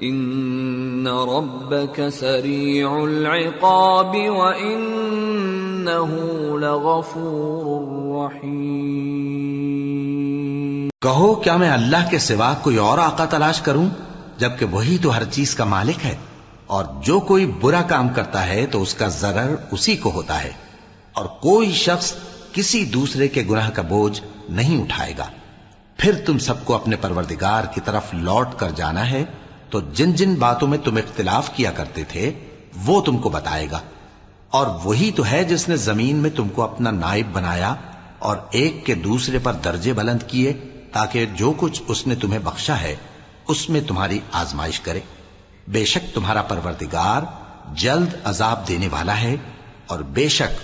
ان ربك سريع العقاب وانه لغفور رحيم کہو، کیا میں اللہ کے سوا کوئی اور آقا تلاش کروں؟ جبکہ وہی تو ہر چیز کا مالک ہے۔ اور جو کوئی برا کام کرتا ہے تو اس کا ضرر اسی کو ہوتا ہے۔ اور کوئی شخص کسی دوسرے کے گناہ کا بوجھ نہیں اٹھائے گا۔ پھر تم سب کو اپنے پروردگار کی طرف لوٹ کر جانا ہے۔ تو جن جن باتوں میں تم اختلاف کیا کرتے تھے، وہ تم کو بتائے گا۔ اور وہی تو ہے جس نے زمین میں تم کو اپنا نائب بنایا اور ایک کے دوسرے پر درجے بلند کیے تاکہ جو کچھ اس نے تمہیں بخشا ہے، اس میں تمہاری آزمائش کرے۔ بے شک تمہارا پروردگار جلد عذاب دینے والا ہے اور بے شک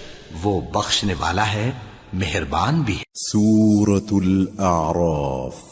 وہ بخشنے والا ہے، مہربان بھی ہے۔ سورة الأعراف۔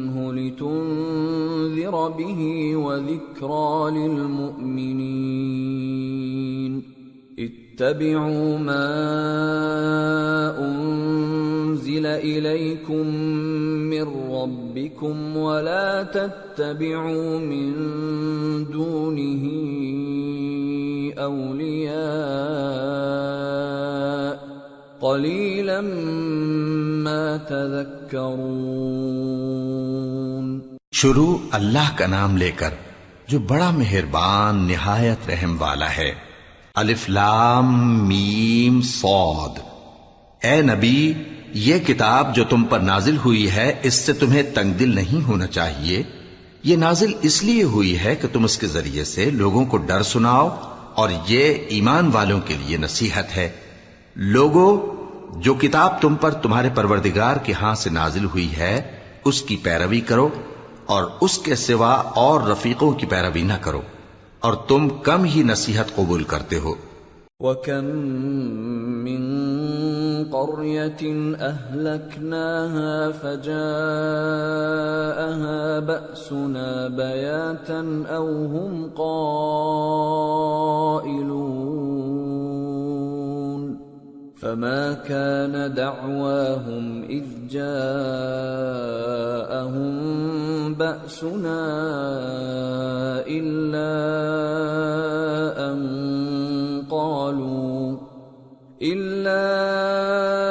لتنذر به وذكرى للمؤمنين. اتبعوا ما أنزل إليكم من ربكم ولا تتبعوا من دونه أولياء. قليلا ما تذكرون. شروع اللہ کا نام لے کر جو بڑا مہربان، نہایت رحم والا ہے۔ الف لام میم صاد۔ اے نبی، یہ کتاب جو تم پر نازل ہوئی ہے، اس سے تمہیں تنگ دل نہیں ہونا چاہیے۔ یہ نازل اس لیے ہوئی ہے کہ تم اس کے ذریعے سے لوگوں کو ڈر سناؤ، اور یہ ایمان والوں کے لیے نصیحت ہے۔ لوگوں جو کتاب تم پر تمہارے پروردگار کے ہاں سے نازل ہوئی ہے، اس کی پیروی کرو۔ اور اس کے سوا اور رفیقوں کی پیروی نہ کرو، اور تم کم ہی نصیحت قبول کرتے ہو۔ وَكَم مِّن قَرْيَةٍ أَهْلَكْنَاهَا فَجَاءَهَا بَأْسُنَا بَيَاتًا أَوْ هُمْ قَائِلُونَ فَمَا كَانَ دَعْوَاهُمْ إِذْ جَاءَهُم بَأْسُنَا إِلَّا أَن قالوا إلا أن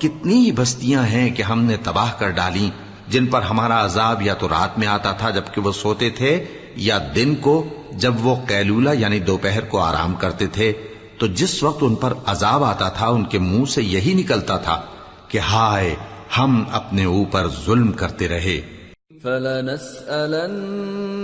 کتنی ہی بستیاں ہیں کہ ہم نے تباہ کر ڈالی، جن پر ہمارا عذاب یا تو رات میں آتا تھا جبکہ وہ سوتے تھے، یا دن کو جب وہ قیلولہ یعنی دوپہر کو آرام کرتے تھے۔ تو جس وقت ان پر عذاب آتا تھا، ان کے منہ سے یہی نکلتا تھا کہ ہائے، ہم اپنے اوپر ظلم کرتے رہے۔ فَلَنَسْأَلَنَّ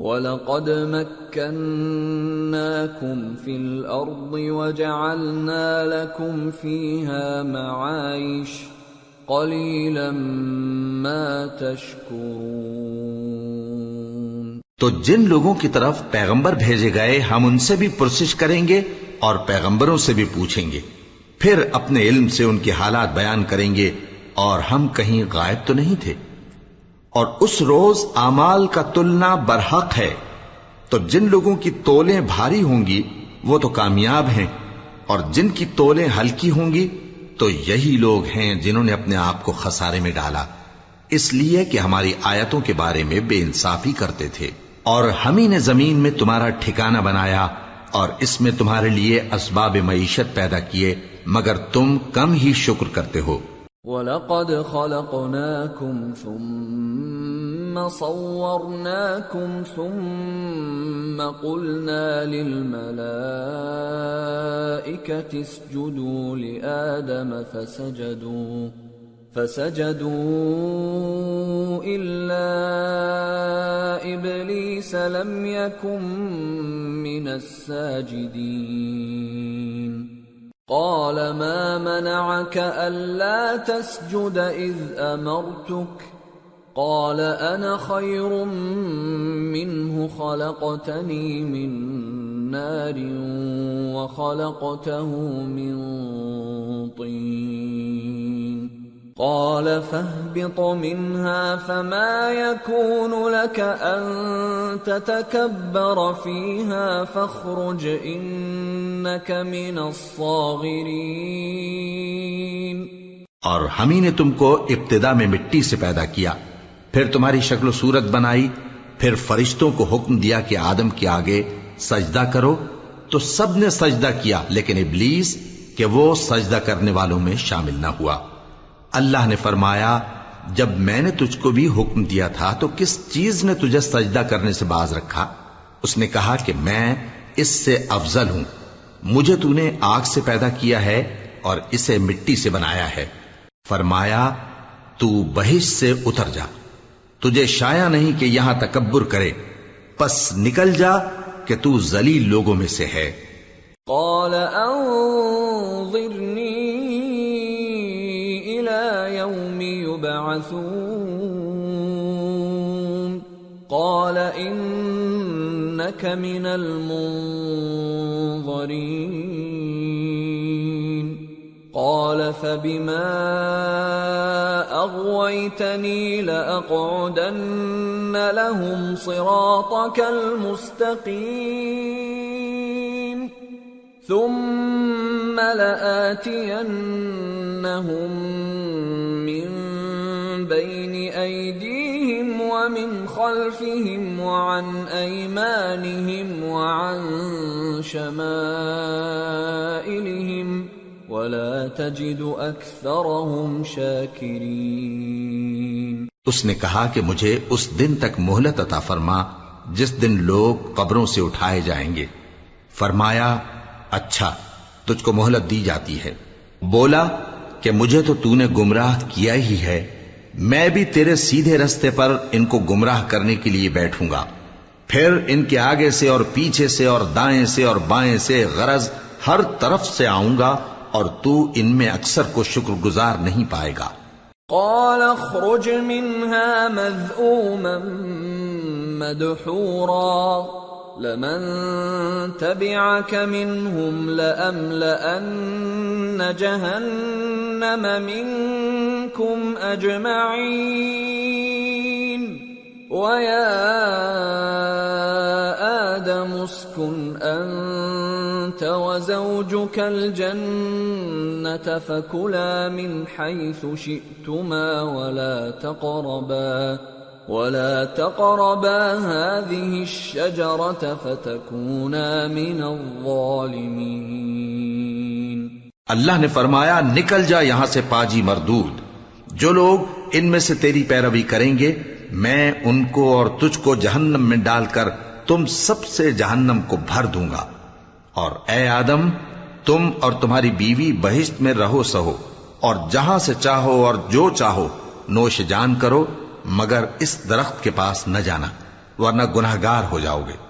ولقد مكناكم في الأرض وجعلنا لكم فيها معايش قليلا ما تشكرون تو جن لوگوں کی طرف پیغمبر بھیجے گئے، ہم ان سے بھی پرسش کریں گے اور پیغمبروں سے بھی پوچھیں گے۔ پھر اپنے علم سے ان کے حالات بیان کریں گے اور ہم کہیں غائب تو نہیں تھے۔ اور اس روز اعمال کا تلنا برحق ہے، تو جن لوگوں کی تولیں بھاری ہوں گی، وہ تو کامیاب ہیں، اور جن کی تولیں ہلکی ہوں گی، تو یہی لوگ ہیں جنہوں نے اپنے آپ کو خسارے میں ڈالا۔ اس لیے کہ ہماری آیتوں کے بارے میں بے انصافی کرتے تھے۔ اور ہم ہی نے زمین میں تمہارا ٹھکانہ بنایا، اور اس میں تمہارے لیے اسباب معیشت پیدا کیے، مگر تم کم ہی شکر کرتے ہو۔ وَلَقَدْ خَلَقْنَاكُمْ ثُمَّ صَوَّرْنَاكُمْ ثُمَّ قُلْنَا لِلْمَلَائِكَةِ اسْجُدُوا لِآدَمَ فَسَجَدُوا فَسَجَدُوا إِلَّا إِبْلِيسَ لَمْ يَكُنْ مِنَ السَّاجِدِينَ. قال ما منعك ألا تسجد إذ أمرتك؟ قال أنا خير منه خلقتني من نار وخلقته من طين. قال فاهبط منها فما يكون لك أن تتكبر فيها فاخرج إنك من الصاغرين. اور ہم ہی نے تم کو ابتدا میں مٹی سے پیدا کیا، پھر تمہاری شکل و صورت بنائی، پھر فرشتوں کو حکم دیا کہ آدم کے آگے سجدہ کرو۔ تو سب نے سجدہ کیا، لیکن ابلیس کہ وہ سجدہ کرنے والوں میں شامل نہ ہوا۔ اللہ نے فرمایا، جب میں نے تجھ کو بھی حکم دیا تھا تو کس چیز نے تجھے سجدہ کرنے سے باز رکھا؟ اس نے کہا کہ میں اس سے افضل ہوں۔ مجھے تو نے آگ سے پیدا کیا ہے اور اسے مٹی سے بنایا ہے۔ فرمایا، تو بہش سے اتر جا۔ تجھے شایا نہیں کہ یہاں تکبر کرے۔ پس نکل جا کہ تو ذلیل لوگوں میں سے ہے۔ قال انظرني مبعثون قال إنك من المنظرين. قال فبما أغويتني لأقعدن لهم صراطك المستقيم. ثم لآتينهم من بين أيديهم ومن خلفهم وعن أيمانهم وعن شمائلهم ولا تجد أكثرهم شاكرين اس نے کہا کہ مجھے اس دن تک مہلت عطا فرما، جس دن لوگ قبروں سے اٹھائے جائیں گے۔ فرمایا اچھا تجھ کو مہلت دی جاتی ہے۔ بولا کہ مجھے تو تو نے گمراہ کیا ہی ہے۔ میں بھی تیرے سیدھے رستے پر ان کو گمراہ کرنے کے لیے بیٹھوں گا۔ پھر ان کے آگے سے اور پیچھے سے اور دائیں سے اور بائیں سے غرض ہر طرف سے آؤں گا اور تو ان میں اکثر کو شکر گزار نہیں پائے گا۔ قال اخرج منها مذءوما مدحورا۔ لمن تبعك منهم لأملأن جهنم منكم أجمعين. ويا آدم اسكن أنت وزوجك الجنة فكلا من حيث شئتما ولا تقربا. ولا تقربا هذه الشجرة فتكونا من الظالمين۔ اللہ نے فرمایا، نکل جا یہاں سے پاجی مردود۔ جو لوگ ان میں سے تیری پیروی کریں گے، میں ان کو اور تجھ کو جہنم میں ڈال کر تم سب سے جہنم کو بھر دوں گا۔ اور اے آدم، تم اور تمہاری بیوی بہشت میں رہو سہو، اور جہاں سے چاہو اور جو چاہو، نوش جان کرو۔ مگر اس درخت کے پاس نہ جانا ورنہ گناہگار ہو جاؤ گے۔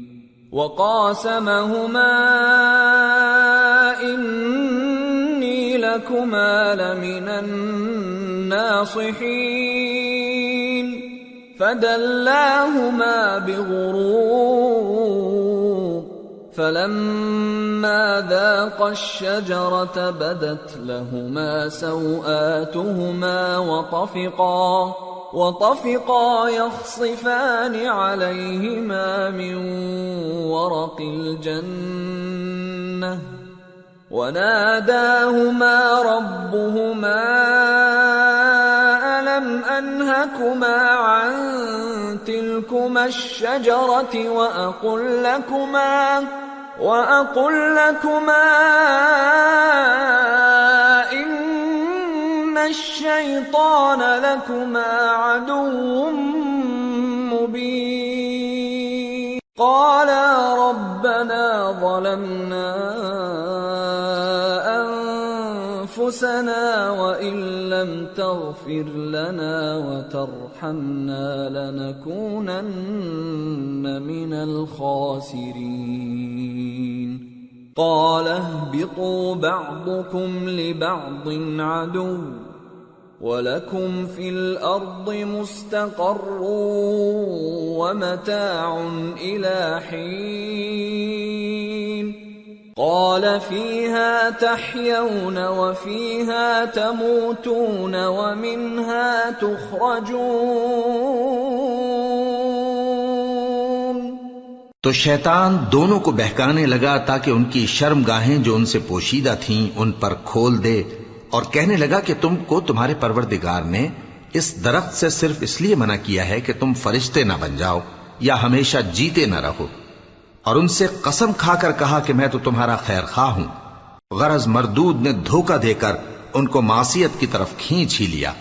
وقاسمهما إني لكما لمن الناصحين. فدلاهما بغرور فلما ذاقا الشجرة بدت لهما سوآتهما وطفقا. وطفقا يخصفان عليهما من ورق الجنة وناداهما ربهما ألم أنهكما عن تلكما الشجرة وأقل لكما وأقل لكما الشيطان لكما عدو مبين قالا ربنا ظلمنا أنفسنا وإن لم تغفر لنا وترحمنا لنكونن من الخاسرين قال اهبطوا بعضكم لبعض عدو ولكم في الأرض مستقر ومتاع إلى حين قال فيها تحيون وفيها تموتون ومنها تخرجون تو شیطان دونوں کو بہکانے لگا تاکہ ان کی شرم گاہیں جو ان سے پوشیدہ تھیں ان پر کھول دے اور کہنے لگا کہ تم کو تمہارے پروردگار نے اس درخت سے صرف اس لیے منع کیا ہے کہ تم فرشتے نہ بن جاؤ یا ہمیشہ جیتے نہ رہو۔ اور ان سے قسم کھا کر کہا کہ میں تو تمہارا خیر خواہ ہوں۔ غرض مردود نے دھوکہ دے کر ان کو معصیت کی طرف کھینچ ہی لیا۔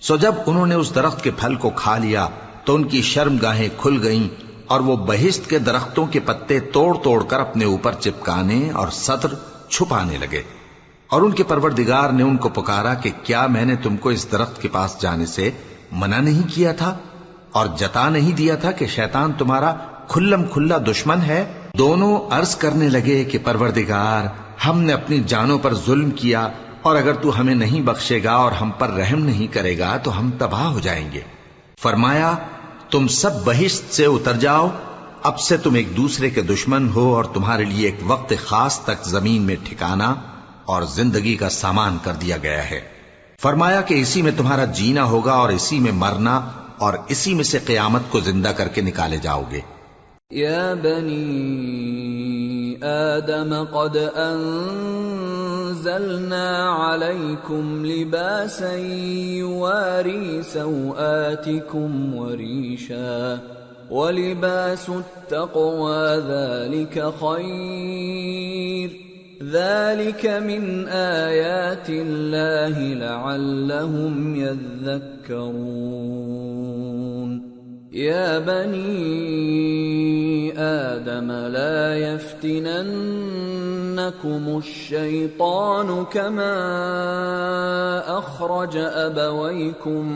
سو جب انہوں نے اس درخت کے پھل کو کھا لیا تو ان کی شرم گاہیں کھل گئیں اور وہ بہشت کے درختوں کے پتے توڑ توڑ کر اپنے اوپر چپکانے اور سطر چھپانے لگے۔ اور ان کے پروردگار نے ان کو پکارا کہ کیا میں نے تم کو اس درخت کے پاس جانے سے منع نہیں کیا تھا اور جتا نہیں دیا تھا کہ شیطان تمہارا کھلم کھلا دشمن ہے؟ دونوں عرض کرنے لگے کہ پروردگار، ہم نے اپنی جانوں پر ظلم کیا اور اگر تو ہمیں نہیں بخشے گا اور ہم پر رحم نہیں کرے گا تو ہم تباہ ہو جائیں گے۔ فرمایا، تم سب بہشت سے اتر جاؤ، اب سے تم ایک دوسرے کے دشمن ہو اور تمہارے لیے ایک وقت خاص تک زمین میں ٹھکانا اور زندگی کا سامان کر دیا گیا ہے۔ فرمایا کہ اسی میں تمہارا جینا ہوگا اور اسی میں مرنا اور اسی میں سے قیامت کو زندہ کر کے نکالے جاؤ گے۔ يا بني آدم قد أنزلنا عليكم لباسا يواري سوآتكم وريشا ولباس التقوى ذلك خير ذلك من آيات الله لعلهم يذكرون يا بني آدم لا يفتننكم الشيطان كما أخرج أبويكم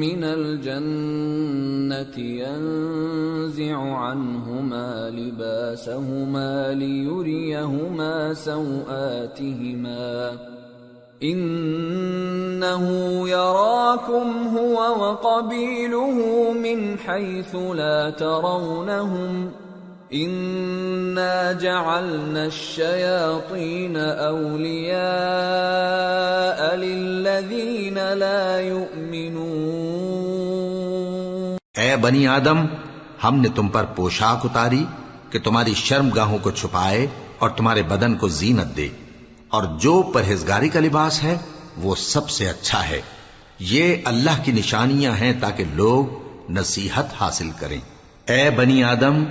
من الجنة ينزع عنهما لباسهما ليريهما سوآتهما إنه يراكم هو وقبيله من حيث لا ترونهم إنا جعلنا الشياطين أولياء للذين لا يؤمنون اے بنی آدم، ہم نے تم پر پوشاک اتاری کہ تمہاری شرم گاہوں کو چھپائے اور تمہارے بدن کو زینت دے، اور جو پرہیزگاری کا لباس ہے، وہ سب سے اچھا ہے۔ یہ اللہ کی نشانیاں ہیں تاکہ لوگ نصیحت حاصل کریں۔ اے بنی آدم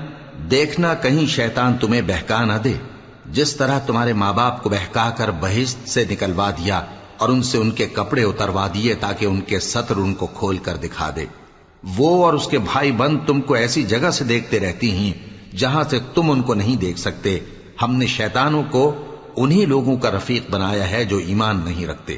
دیکھنا کہیں شیطان تمہیں بہکا نہ دے۔ جس طرح تمہارے ماں باپ کو بہکا کر بہشت سے نکلوا دیا اور ان سے ان کے کپڑے اتروا دیے تاکہ ان کے سطر ان کو کھول کر دکھا دے۔ وہ اور اس کے بھائی بند تم کو ایسی جگہ سے دیکھتے رہتی ہیں جہاں سے تم ان کو نہیں دیکھ سکتے۔ ہم نے شیطانوں کو انہی لوگوں کا رفیق بنایا ہے جو ایمان نہیں رکھتے۔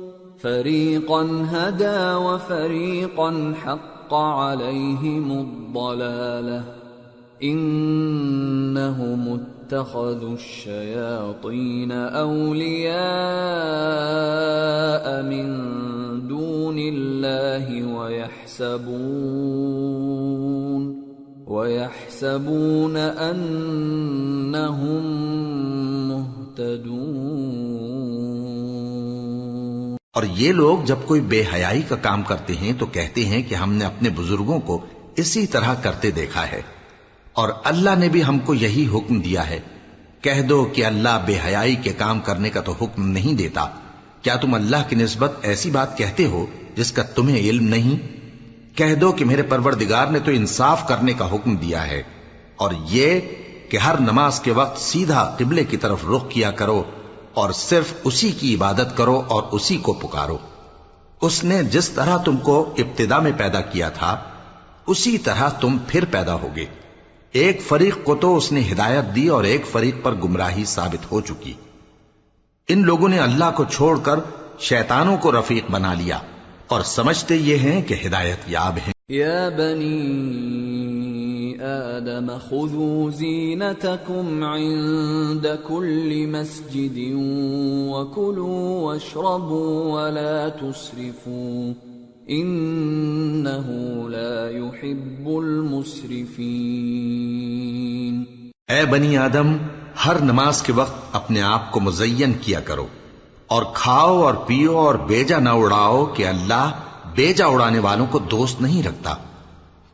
فَرِيقًا هَدَى وَفَرِيقًا حَقَّ عَلَيْهِمُ الضَّلَالَةُ إِنَّهُمُ اتَّخَذُوا الشَّيَاطِينَ أَوْلِيَاءَ مِن دُونِ اللَّهِ وَيَحْسَبُونَ وَيَحْسَبُونَ أَنَّهُم مُهْتَدُونَ اور یہ لوگ جب کوئی بے حیائی کا کام کرتے ہیں تو کہتے ہیں کہ ہم نے اپنے بزرگوں کو اسی طرح کرتے دیکھا ہے اور اللہ نے بھی ہم کو یہی حکم دیا ہے۔ کہہ دو کہ اللہ بے حیائی کے کام کرنے کا تو حکم نہیں دیتا۔ کیا تم اللہ کی نسبت ایسی بات کہتے ہو جس کا تمہیں علم نہیں؟ کہہ دو کہ میرے پروردگار نے تو انصاف کرنے کا حکم دیا ہے۔ اور یہ کہ ہر نماز کے وقت سیدھا قبلے کی طرف رخ کیا کرو۔ اور صرف اسی کی عبادت کرو اور اسی کو پکارو۔ اس نے جس طرح تم کو ابتدا میں پیدا کیا تھا، اسی طرح تم پھر پیدا ہوگے۔ ایک فریق کو تو اس نے ہدایت دی اور ایک فریق پر گمراہی ثابت ہو چکی۔ ان لوگوں نے اللہ کو چھوڑ کر شیطانوں کو رفیق بنا لیا اور سمجھتے یہ ہیں کہ ہدایت یاب ہیں۔ يا بني آدم، خذوا زينتكم عند كل مسجد وكلوا واشربوا ولا تسرفوا إنه لا يحب المسرفين اے بنی آدم، ہر نماز کے وقت اپنے آپ کو مزین کیا کرو اور کھاؤ اور پیو اور بیجا نہ اڑاؤ کہ اللہ بیجا اڑانے والوں کو دوست نہیں رکھتا۔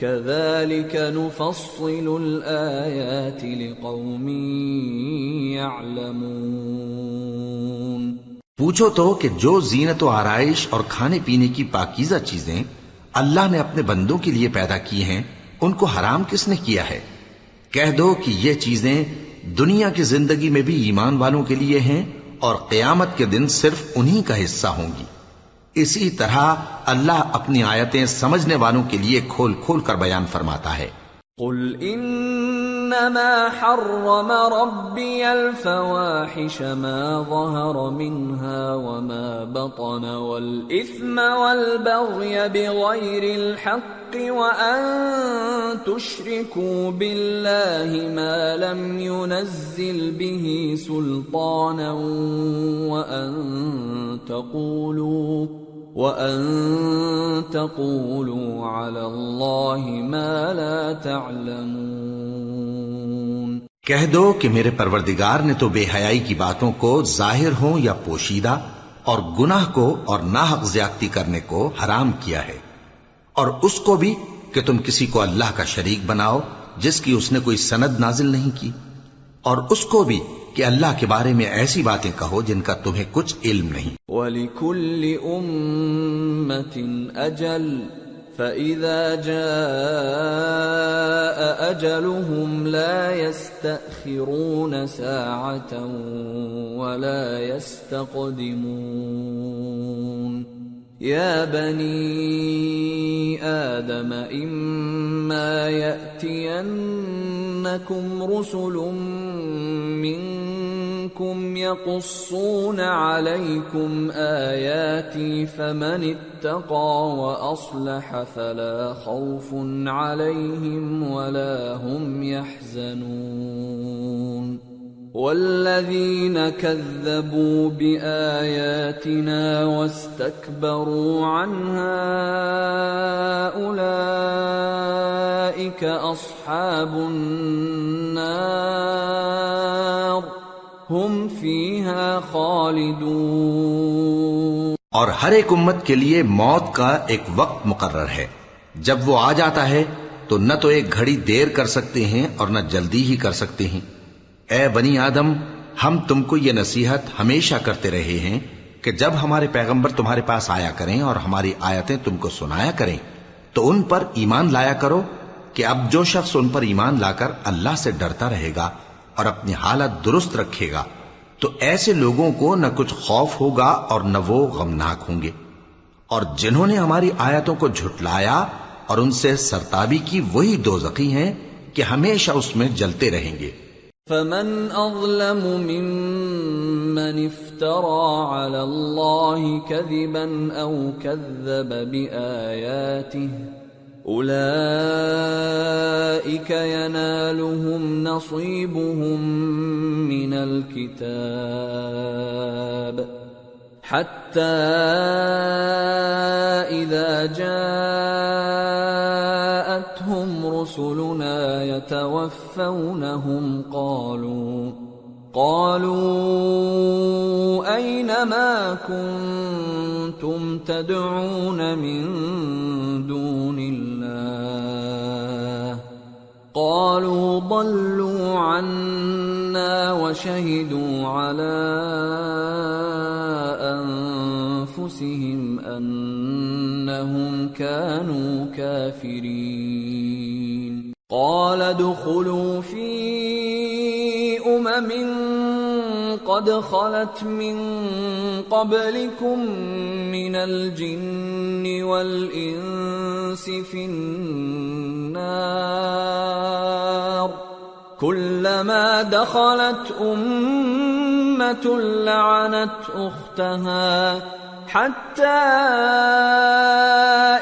كذلك نفصل الآيات لقوم يعلمون. پوچھو تو کہ جو زینت و آرائش اور کھانے پینے کی پاکیزہ چیزیں اللہ نے اپنے بندوں کے لیے پیدا کی ہیں، ان کو حرام کس نے کیا ہے؟ کہہ دو کہ یہ چیزیں دنیا کی زندگی میں بھی ایمان والوں کے لیے ہیں اور قیامت کے دن صرف انہی کا حصہ ہوں گی۔ اسی طرح اللہ اپنی آیتیں سمجھنے والوں کے لیے کھول کھول کر بیان فرماتا ہے۔ قل إنما حرم ربي الفواحش ما ظهر منها وما بطن والإثم والبغي بغير الحق وأن تشركوا بالله ما لم ينزل به سلطانا وأن تقولوا وَأَن تَقُولُوا عَلَى اللَّهِ مَا لَا تَعْلَمُونَ کہہ دو کہ میرے پروردگار نے تو بے حیائی کی باتوں کو ظاہر ہوں یا پوشیدہ اور گناہ کو اور ناحق زیادتی کرنے کو حرام کیا ہے اور اس کو بھی کہ تم کسی کو اللہ کا شریک بناؤ جس کی اس نے کوئی سند نازل نہیں کی۔ اور اس کو بھی کہ اللہ کے بارے میں ایسی باتیں کہو جن کا تمہیں کچھ علم نہیں۔ وَلِكُلِّ أُمَّةٍ أَجَلٍ فَإِذَا جَاءَ أَجَلُهُمْ لَا يَسْتَأْخِرُونَ سَاعَةً وَلَا يَسْتَقْدِمُونَ۔ يا بني آدم إما يأتين يأتينكم رسل منكم يقصون عليكم آياتي فمن اتقى وأصلح فلا خوف عليهم ولا هم يحزنون والذين كذبوا بآياتنا واستكبروا عنها أولئك أصحاب النار، هم فيها خالدون۔ اور ہر ایک امت کے لیے موت کا ایک وقت مقرر ہے۔ جب وہ آ جاتا ہے تو نہ تو ایک گھڑی دیر کر سکتے ہیں اور نہ جلدی ہی کر سکتے ہیں۔ اے بنی آدم، ہم تم کو یہ نصیحت ہمیشہ کرتے رہے ہیں کہ جب ہمارے پیغمبر تمہارے پاس آیا کریں اور ہماری آیتیں تم کو سنایا کریں، تو ان پر ایمان لایا کرو کہ اب جو شخص ان پر ایمان لا کر اللہ سے ڈرتا رہے گا اور اپنی حالت درست رکھے گا، تو ایسے لوگوں کو نہ کچھ خوف ہوگا اور نہ وہ غمناک ہوں گے۔ اور جنہوں نے ہماری آیتوں کو جھٹلایا اور ان سے سرتابی کی وہی دو ہیں کہ ہمیشہ اس میں جلتے رہیں گے۔ فمن أظلم ممن افترى على الله كذبا أو كذب بآياته أولئك ينالهم نصيبهم من الكتاب حتى إذا جاءتهم رسلنا يتوفونهم قالوا قالوا أين ما كنتم تدعون من دون الله؟ قالوا ضلوا عنا وشهدوا على أنفسهم أنهم كانوا كافرين. قال ادخلوا في أمم قد خلت من قبلكم من الجن والإنس في النار. كلما دخلت أمة لعنت أختها. حتى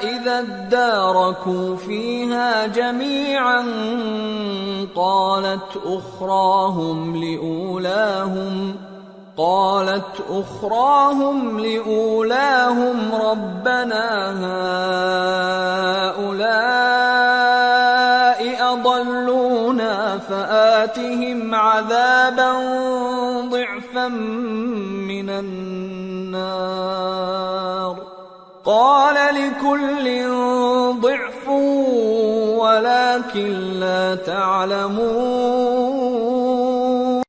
إذا اداركوا فيها جميعا قالت أخراهم لأولاهم قالت أخراهم لأولاهم ربنا هؤلاء أضلونا فآتهم عذابا ضعفا من النار. قال لكل ضعف ولكن لا تعلمون.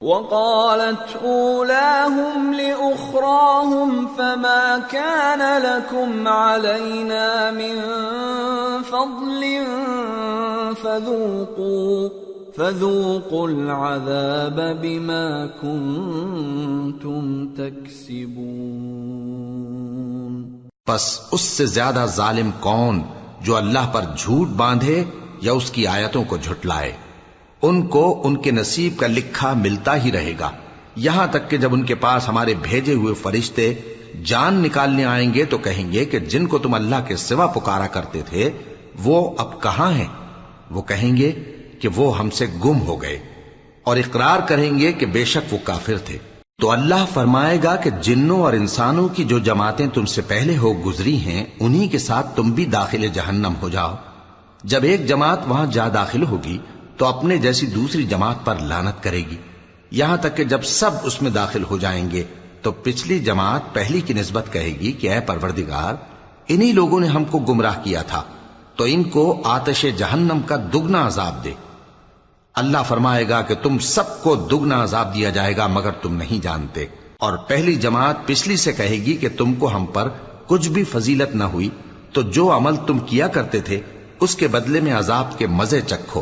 وقالت أولاهم لأخراهم فما كان لكم علينا من فضل فذوقوا فذوقوا العذاب بما كنتم تكسبون. بس اس سے زیادہ ظالم کون جو اللہ پر جھوٹ باندھے یا اس کی آیتوں کو جھٹلائے؟ ان کو ان کے نصیب کا لکھا ملتا ہی رہے گا۔ یہاں تک کہ جب ان کے پاس ہمارے بھیجے ہوئے فرشتے جان نکالنے آئیں گے تو کہیں گے کہ جن کو تم اللہ کے سوا پکارا کرتے تھے، وہ اب کہاں ہیں؟ وہ کہیں گے کہ وہ ہم سے گم ہو گئے اور اقرار کریں گے کہ بے شک وہ کافر تھے۔ تو اللہ فرمائے گا کہ جنوں اور انسانوں کی جو جماعتیں تم سے پہلے ہو گزری ہیں، انہی کے ساتھ تم بھی داخل جہنم ہو جاؤ۔ جب ایک جماعت وہاں جا داخل ہوگی تو اپنے جیسی دوسری جماعت پر لانت کرے گی۔ یہاں تک کہ جب سب اس میں داخل ہو جائیں گے، تو پچھلی جماعت پہلی کی نسبت کہے گی کہ اے پروردگار، انہی لوگوں نے ہم کو گمراہ کیا تھا، تو ان کو آتش جہنم کا دگنا عذاب دے۔ اللہ فرمائے گا کہ تم سب کو دگنا عذاب دیا جائے گا، مگر تم نہیں جانتے۔ اور پہلی جماعت پچھلی سے کہے گی کہ تم کو ہم پر کچھ بھی فضیلت نہ ہوئی، تو جو عمل تم کیا کرتے تھے، اس کے بدلے میں عذاب کے مزے چکھو۔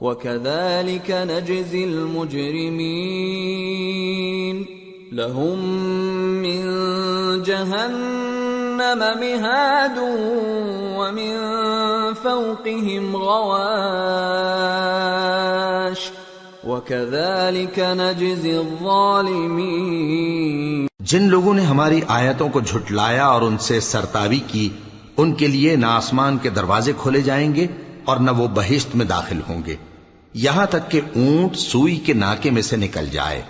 وكذلك نجزي المجرمين لهم من جهنم مهاد ومن فوقهم غواش وكذلك نجزي الظالمين جن لوگوں نے ہماری آیتوں کو جھٹلایا اور ان سے سرتاوی کی، ان کے لیے نہ آسمان کے دروازے کھولے جائیں گے اور نہ وہ بہشت میں داخل ہوں گے۔ یہاں تک کہ اونٹ سوئی کے ناکے میں سے نکل جائے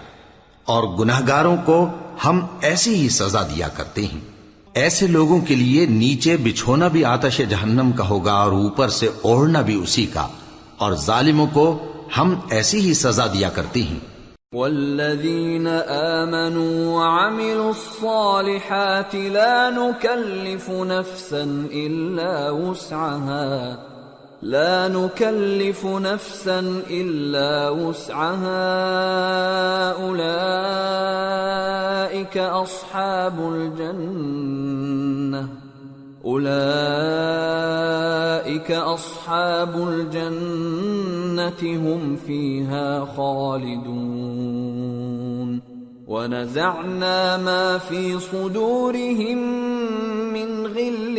اور گناہگاروں کو ہم ایسی ہی سزا دیا کرتے ہیں۔ ایسے لوگوں کے لیے نیچے بچھونا بھی آتش جہنم کا ہوگا اور اوپر سے اوڑھنا بھی اسی کا۔ اور ظالموں کو ہم ایسی ہی سزا دیا کرتے ہیں۔ والذين آمنوا وعملوا الصالحات لا نكلف نفسا إلا وسعها۔ لا نكلف نفسا إلا وسعها. أولئك أصحاب الجنة. أولئك أصحاب الجنة هم فيها خالدون. ونزعنا ما في صدورهم من غل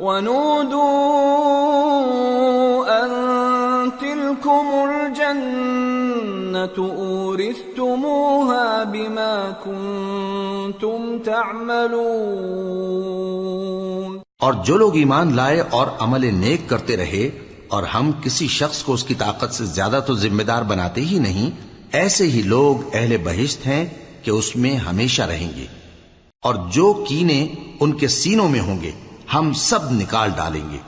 ونودوا أن تلكم الجنة أورثتموها بما كنتم تعملون اور جو لوگ ایمان لائے اور عمل نیک کرتے رہے اور ہم کسی شخص کو اس کی طاقت سے زیادہ تو ذمہ دار بناتے ہی نہیں، ایسے ہی لوگ اہل بہشت ہیں کہ اس میں ہمیشہ رہیں گے اور جو کینے ان کے سینوں میں ہوں گے۔ ہم سب نکال ڈالیں گے۔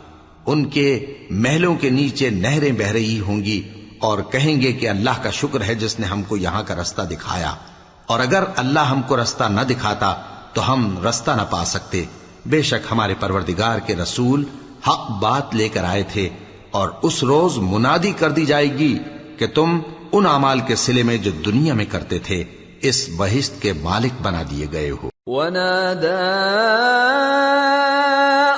ان کے محلوں کے نیچے نہریں بہ رہی ہوں گی اور کہیں گے کہ اللہ کا شکر ہے جس نے ہم کو یہاں کا رستہ دکھایا۔ اور اگر اللہ ہم کو رستہ نہ دکھاتا تو ہم رستہ نہ پا سکتے۔ بے شک ہمارے پروردگار کے رسول حق بات لے کر آئے تھے اور اس روز منادی کر دی جائے گی کہ تم ان اعمال کے سلے میں جو دنیا میں کرتے تھے اس بہشت کے مالک بنا دیے گئے ہو۔ ونادى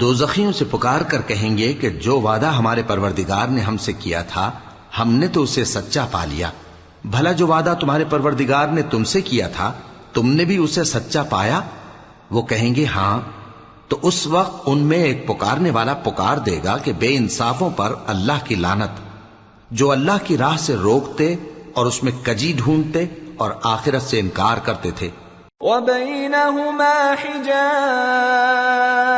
دوزخیوں سے پکار کر کہیں گے کہ جو وعدہ ہمارے پروردگار نے ہم سے کیا تھا، ہم نے تو اسے سچا پا لیا۔ بھلا جو وعدہ تمہارے پروردگار نے تم سے کیا تھا، تم نے بھی اسے سچا پایا؟ وہ کہیں گے ہاں تو اس وقت ان میں ایک پکارنے والا پکار دے گا کہ بے انصافوں پر اللہ کی لانت جو اللہ کی راہ سے روکتے اور اس میں کجی ڈھونڈتے اور آخرت سے انکار کرتے تھے۔ وبينهما حجاب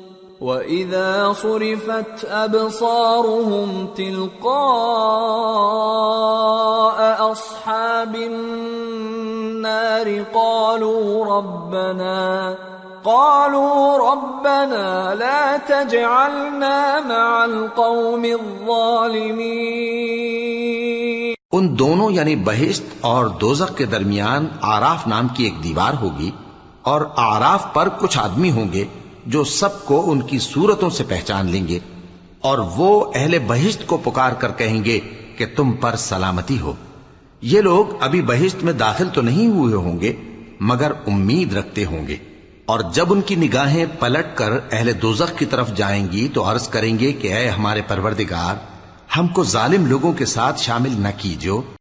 وَإِذَا صُرِفَتْ أَبْصَارُهُمْ تِلْقَاءَ أَصْحَابِ النَّارِ قَالُوا رَبَّنَا قَالُوا رَبَّنَا لَا تَجْعَلْنَا مَعَ الْقَوْمِ الظَّالِمِينَ ان دونوں یعنی بہشت اور دوزخ کے درمیان آراف نام کی ایک دیوار ہوگی اور آراف پر کچھ آدمی ہوں گے جو سب کو ان کی صورتوں سے پہچان لیں گے اور وہ اہل بہشت کو پکار کر کہیں گے کہ تم پر سلامتی ہو۔ یہ لوگ ابھی بہشت میں داخل تو نہیں ہوئے ہوں گے، مگر امید رکھتے ہوں گے۔ اور جب ان کی نگاہیں پلٹ کر اہل دوزخ کی طرف جائیں گی تو عرض کریں گے کہ اے ہمارے پروردگار، ہم کو ظالم لوگوں کے ساتھ شامل نہ کیجو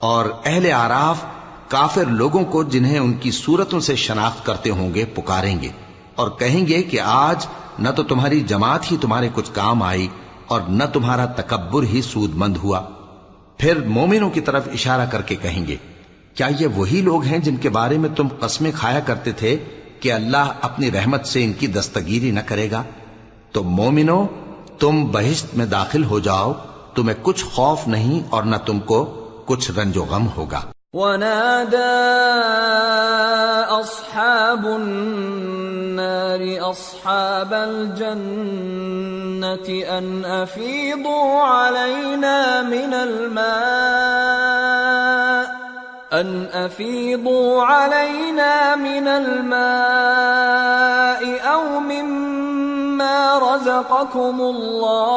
اور اہل آراف کافر لوگوں کو جنہیں ان کی صورتوں سے شناخت کرتے ہوں گے پکاریں گے اور کہیں گے کہ آج نہ تو تمہاری جماعت ہی تمہارے کچھ کام آئی اور نہ تمہارا تکبر ہی سود مند ہوا۔ پھر مومنوں کی طرف اشارہ کر کے کہیں گے، کیا یہ وہی لوگ ہیں جن کے بارے میں تم قسمیں کھایا کرتے تھے کہ اللہ اپنی رحمت سے ان کی دستگیری نہ کرے گا؟ تو مومنو تم بہشت میں داخل ہو جاؤ، تمہیں کچھ خوف نہیں اور نہ تم کو کچھ رنج و غم ہوگا ونادى أصحاب النار أصحاب الجنة أن أفيضوا علينا من الماء أن أفيضوا علينا من الماء أو مما رزقكم الله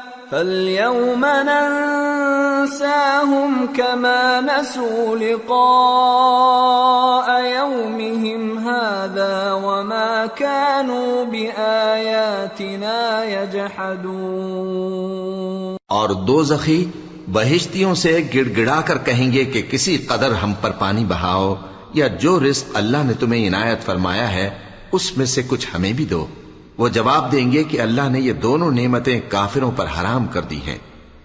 فاليوم ننساهم كما نسوا لقاء يومهم هذا وما كانوا بآياتنا يجحدون اور دو زخی بہشتیوں سے گڑ گڑا کر کہیں گے کہ کسی قدر ہم پر پانی بہاؤ یا جو رزق اللہ نے تمہیں عنایت فرمایا ہے، اس میں سے کچھ ہمیں بھی دو۔ وہ جواب دیں گے کہ اللہ نے یہ دونوں نعمتیں کافروں پر حرام کر دی ہیں،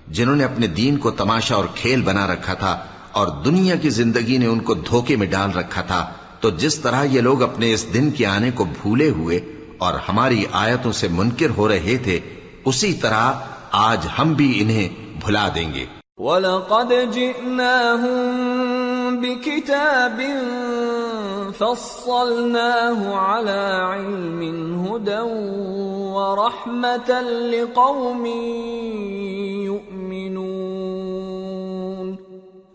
جنہوں نے اپنے دین کو تماشا اور کھیل بنا رکھا تھا اور دنیا کی زندگی نے ان کو دھوکے میں ڈال رکھا تھا۔ تو جس طرح یہ لوگ اپنے اس دن کے آنے کو بھولے ہوئے اور ہماری آیتوں سے منکر ہو رہے تھے، اسی طرح آج ہم بھی انہیں بھلا دیں گے۔ وَلَقَدْ جِئْنَاهُمْ بِكِتَابٍ فَصَّلْنَاهُ عَلَى عِلْمٍ هُدًى وَرَحْمَةً لِقَوْمٍ يُؤْمِنُونَ.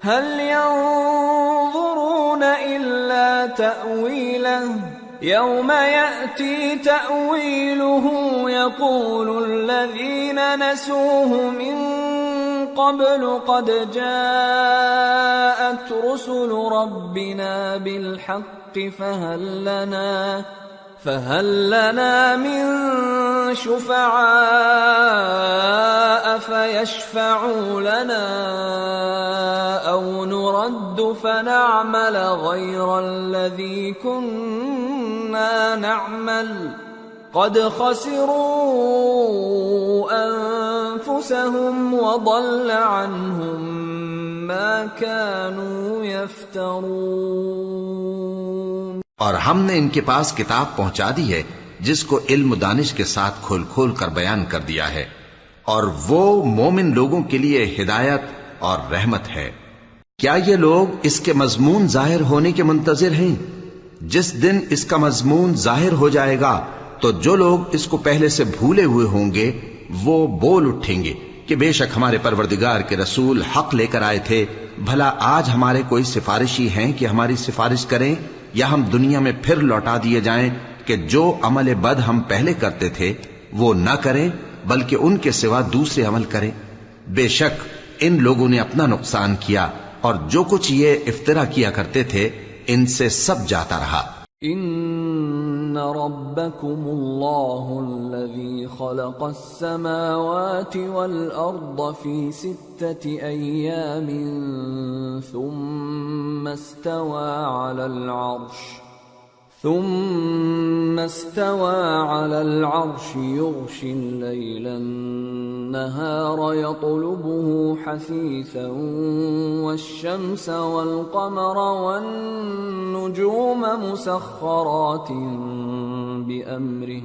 هَلْ يَنظُرُونَ إِلَّا تَأْوِيلَهُ؟ يَوْمَ يَأْتِي تَأْوِيلُهُ يَقُولُ الَّذِينَ نَسُوهُ مِن قبل قد جاءت رسل ربنا بالحق فهل لنا فهل لنا من شفعاء فيشفعوا لنا أو نرد فنعمل غير الذي كنا نعمل؟ قد خسروا أنفسهم وضل عنهم ما كانوا يفترون. اور ہم نے ان کے پاس کتاب پہنچا دی ہے، جس کو علم دانش کے ساتھ کھول کھول کر بیان کر دیا ہے۔ اور وہ مومن لوگوں کے لیے ہدایت اور رحمت ہے۔ کیا یہ لوگ اس کے مضمون ظاہر ہونے کے منتظر ہیں؟ جس دن اس کا مضمون ظاہر ہو جائے گا تو جو لوگ اس کو پہلے سے بھولے ہوئے ہوں گے، وہ بول اٹھیں گے کہ بے شک ہمارے پروردگار کے رسول حق لے کر آئے تھے، بھلا آج ہمارے کوئی سفارشی ہیں کہ ہماری سفارش کریں، یا ہم دنیا میں پھر لوٹا دیے جائیں کہ جو عمل بد ہم پہلے کرتے تھے، وہ نہ کریں، بلکہ ان کے سوا دوسرے عمل کریں۔ بے شک ان لوگوں نے اپنا نقصان کیا اور جو کچھ یہ افطرا کیا کرتے تھے، ان سے سب جاتا رہا۔ ان ربكم الله الذي خلق السماوات والارض في سته أيام ثم استوى على العرش ثم استوى على العرش يغشي الليل النهار يطلبه حثيثا والشمس والقمر والنجوم مسخرات بأمره.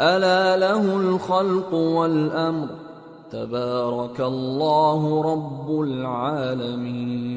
ألا له الخلق والأمر. تبارك الله رب العالمين.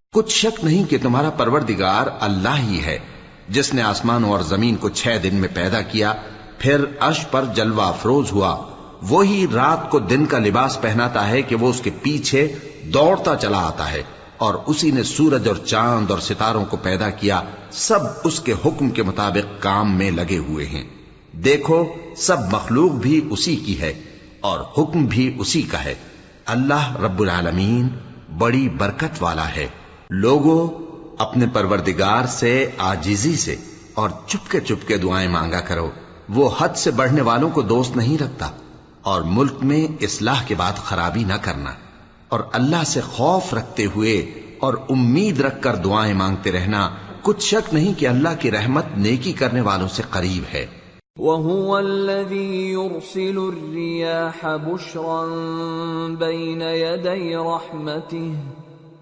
کچھ شک نہیں کہ تمہارا پروردگار اللہ ہی ہے۔ جس نے آسمانوں اور زمین کو چھ دن میں پیدا کیا، پھر عرش پر جلوہ افروز ہوا۔ وہی رات کو دن کا لباس پہناتا ہے کہ وہ اس کے پیچھے دوڑتا چلا آتا ہے اور اسی نے سورج اور چاند اور ستاروں کو پیدا کیا۔ سب اس کے حکم کے مطابق کام میں لگے ہوئے ہیں۔ دیکھو، سب مخلوق بھی اسی کی ہے اور حکم بھی اسی کا ہے۔ اللہ رب العالمین بڑی برکت والا ہے۔ لوگوں اپنے پروردگار سے آجیزی سے اور چپکے چپکے دعائیں مانگا کرو۔ وہ حد سے بڑھنے والوں کو دوست نہیں رکھتا اور ملک میں اصلاح کے بعد خرابی نہ کرنا۔ اور اللہ سے خوف رکھتے ہوئے اور امید رکھ کر دعائیں مانگتے رہنا۔ کچھ شک نہیں کہ اللہ کی رحمت نیکی کرنے والوں سے قریب ہے۔ وهو الذي يرسل الرياح بشرا بين يدي رحمته۔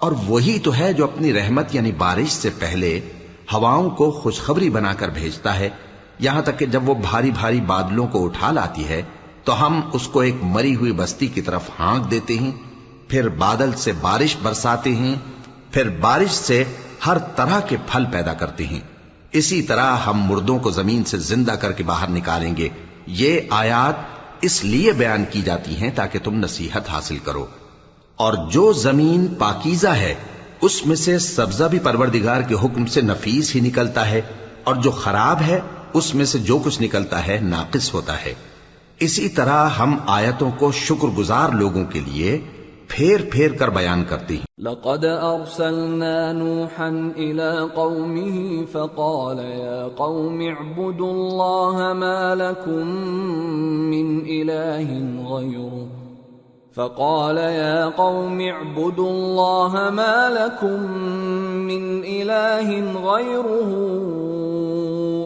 اور وہی تو ہے جو اپنی رحمت یعنی بارش سے پہلے ہواؤں کو خوشخبری بنا کر بھیجتا ہے۔ یہاں تک کہ جب وہ بھاری بھاری بادلوں کو اٹھا لاتی ہے تو ہم اس کو ایک مری ہوئی بستی کی طرف ہانک دیتے ہیں۔ پھر بادل سے بارش برساتے ہیں۔ پھر بارش سے ہر طرح کے پھل پیدا کرتے ہیں۔ اسی طرح ہم مردوں کو زمین سے زندہ کر کے باہر نکالیں گے۔ یہ آیات اس لیے بیان کی جاتی ہیں تاکہ تم نصیحت حاصل کرو۔ اور جو زمین پاکیزہ ہے، اس میں سے سبزہ بھی پروردگار کے حکم سے نفیس ہی نکلتا ہے، اور جو خراب ہے، اس میں سے جو کچھ نکلتا ہے، ناقص ہوتا ہے۔ اسی طرح ہم آیتوں کو شکر گزار لوگوں کے لیے پھیر پھیر کر بیان کرتے ہیں۔ لقد أرسلنا نوحا إلى قومه فقال يا قوم اعبدوا الله ما لكم من إله غيره. فقال يا قوم اعبدوا الله ما لكم من إله غيره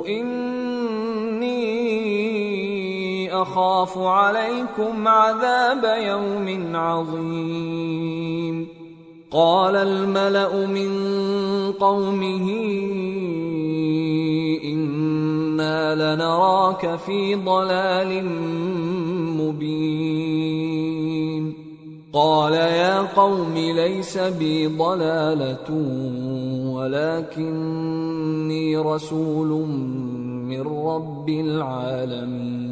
إني أخاف عليكم عذاب يوم عظيم. قال الملأ من قومه إنا لنراك في ضلال مبين قال يا قوم ليس بي ضلالة ولكني رسول من رب العالمين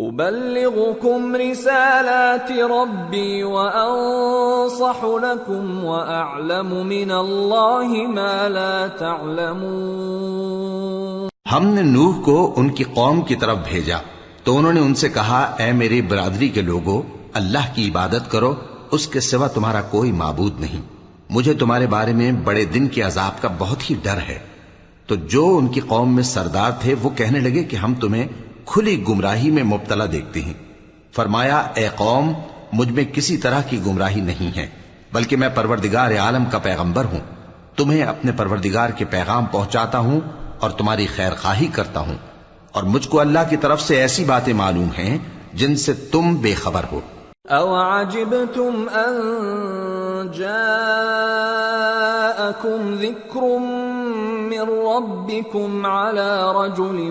أبلغكم رسالات ربي وأنصح لكم وأعلم من الله ما لا تعلمون ہم نے نوح کو ان کی قوم کی طرف بھیجا تو انہوں نے ان سے کہا، اے میری برادری کے لوگوں اللہ کی عبادت کرو، اس کے سوا تمہارا کوئی معبود نہیں۔ مجھے تمہارے بارے میں بڑے دن کے عذاب کا بہت ہی ڈر ہے۔ تو جو ان کی قوم میں سردار تھے، وہ کہنے لگے کہ ہم تمہیں کھلی گمراہی میں مبتلا دیکھتے ہیں۔ فرمایا، اے قوم، مجھ میں کسی طرح کی گمراہی نہیں ہے، بلکہ میں پروردگار عالم کا پیغمبر ہوں۔ تمہیں اپنے پروردگار کے پیغام پہنچاتا ہوں اور تمہاری خیر خواہی کرتا ہوں۔ اور مجھ کو اللہ کی طرف سے ایسی باتیں معلوم ہیں جن سے تم بے خبر ہو۔ أو عجبتم أن جاءكم ذكر من ربكم على رجل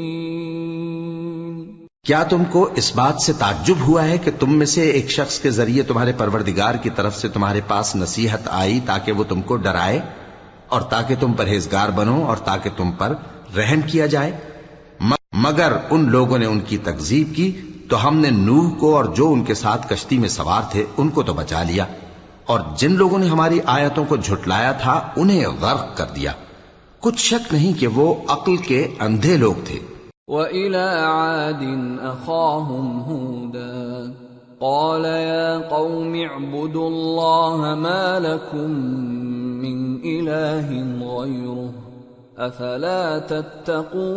کیا تم کو اس بات سے تعجب ہوا ہے کہ تم میں سے ایک شخص کے ذریعے تمہارے پروردگار کی طرف سے تمہارے پاس نصیحت آئی تاکہ وہ تم کو ڈرائے اور تاکہ تم پرہیزگار بنو اور تاکہ تم پر رحم کیا جائے؟ مگر ان لوگوں نے ان کی تکذیب کی تو ہم نے نوح کو اور جو ان کے ساتھ کشتی میں سوار تھے ان کو تو بچا لیا اور جن لوگوں نے ہماری آیتوں کو جھٹلایا تھا انہیں غرق کر دیا۔ کچھ شک نہیں کہ وہ عقل کے اندھے لوگ تھے۔ وَإِلَى عَادٍ أَخَاهُمْ هُودًا قَالَ يَا قَوْمِ اعْبُدُوا اللَّهَ مَا لَكُمْ مِنْ إِلَٰهٍ غَيْرُهُ أَفَلَا تَتَّقُونَ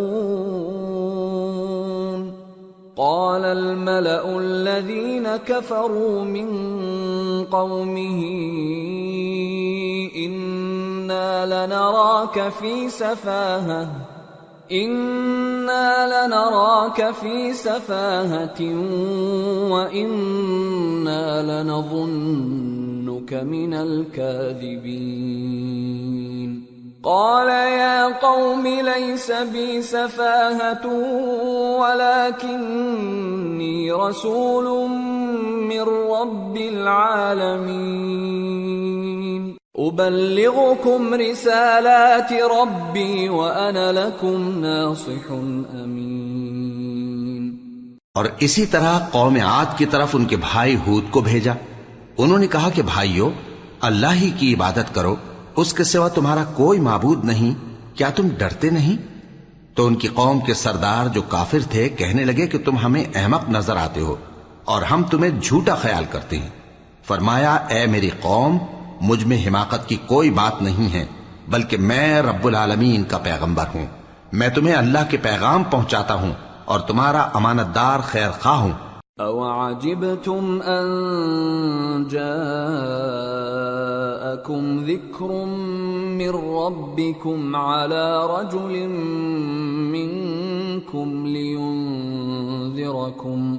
قال الملأ الذين كفروا من قومه إنا لنراك في سفاهة إنا لنراك في سفاهة وإنا لنظنك من الكاذبين قال يا قوم ليس بي سفاهة ولكني رسول من رب العالمين أبلغكم رسالات ربي وأنا لكم ناصح أمين. اور اسی طرح قوم عاد کی طرف ان کے بھائی ہود کو بھیجا۔ انہوں نے کہا کہ بھائیو، اللہ ہی کی عبادت کرو، اس کے سوا تمہارا کوئی معبود نہیں، کیا تم ڈرتے نہیں؟ تو ان کی قوم کے سردار جو کافر تھے کہنے لگے کہ تم ہمیں احمق نظر آتے ہو اور ہم تمہیں جھوٹا خیال کرتے ہیں۔ فرمایا، اے میری قوم مجھ میں حماقت کی کوئی بات نہیں ہے، بلکہ میں رب العالمین کا پیغمبر ہوں۔ میں تمہیں اللہ کے پیغام پہنچاتا ہوں اور تمہارا امانت دار خیر خواہ ہوں۔ أَوَعَجِبْتُمْ أَن جَاءَكُمْ ذِكْرٌ مِّن رَّبِّكُمْ عَلَىٰ رَجُلٍ مِّنكُمْ لِيُنذِرَكُمْ ۖ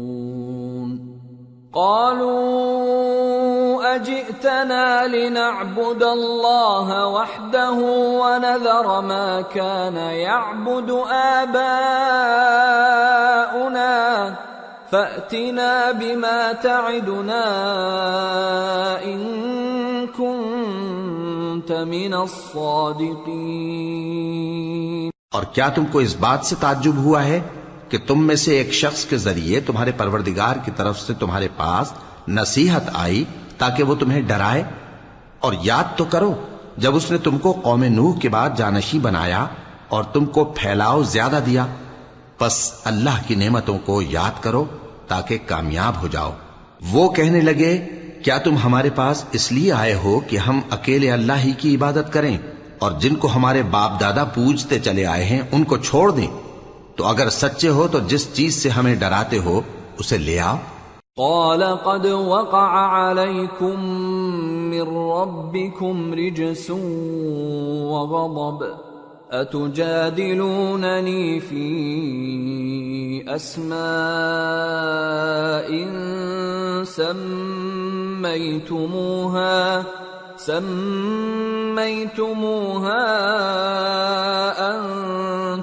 قالوا أجئتنا لنعبد الله وحده ونذر ما كان يعبد آباؤنا فأتنا بما تعدنا إن كنت من الصادقين اور کیا تم کو اس بات سے تعجب ہوا ہے؟ کہ تم میں سے ایک شخص کے ذریعے تمہارے پروردگار کی طرف سے تمہارے پاس نصیحت آئی تاکہ وہ تمہیں ڈرائے اور یاد تو کرو، جب اس نے تم کو قوم نوح کے بعد جانشی بنایا اور تم کو پھیلاؤ زیادہ دیا، پس اللہ کی نعمتوں کو یاد کرو تاکہ کامیاب ہو جاؤ۔ وہ کہنے لگے، کیا تم ہمارے پاس اس لیے آئے ہو کہ ہم اکیلے اللہ ہی کی عبادت کریں اور جن کو ہمارے باپ دادا پوجتے چلے آئے ہیں ان کو چھوڑ دیں؟ تو اگر سچے ہو تو جس چیز سے ہمیں ڈراتے ہو اسے لے آؤ قال قد وقع عليكم من ربكم رجس وغضب. أتجادلونني في أسماء سميتموها سميتموها أن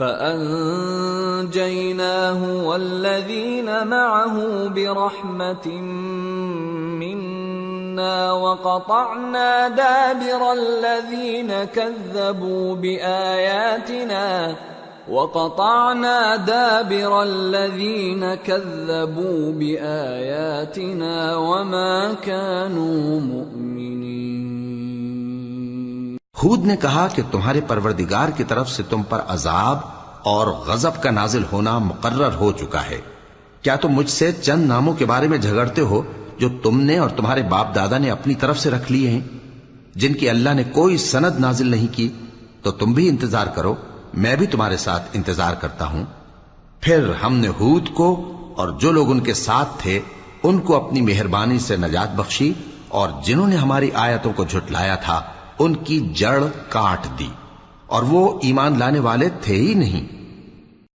فأنجيناه والذين معه برحمة منا وقطعنا دابر الذين كذبوا بآياتنا وقطعنا دابر الذين كذبوا بآياتنا وما كانوا مؤمنين. ہود نے کہا کہ تمہارے پروردگار کی طرف سے تم پر عذاب اور غضب کا نازل ہونا مقرر ہو چکا ہے۔ کیا تم مجھ سے چند ناموں کے بارے میں جھگڑتے ہو جو تم نے اور تمہارے باپ دادا نے اپنی طرف سے رکھ لیے ہیں؟ جن کی اللہ نے کوئی سند نازل نہیں کی، تو تم بھی انتظار کرو، میں بھی تمہارے ساتھ انتظار کرتا ہوں۔ پھر ہم نے ہود کو اور جو لوگ ان کے ساتھ تھے، ان کو اپنی مہربانی سے نجات بخشی اور جنہوں نے ہماری آیتوں کو جھٹلایا تھا ان کی جڑ کاٹ دی اور وہ ایمان لانے والے تھے ہی نہیں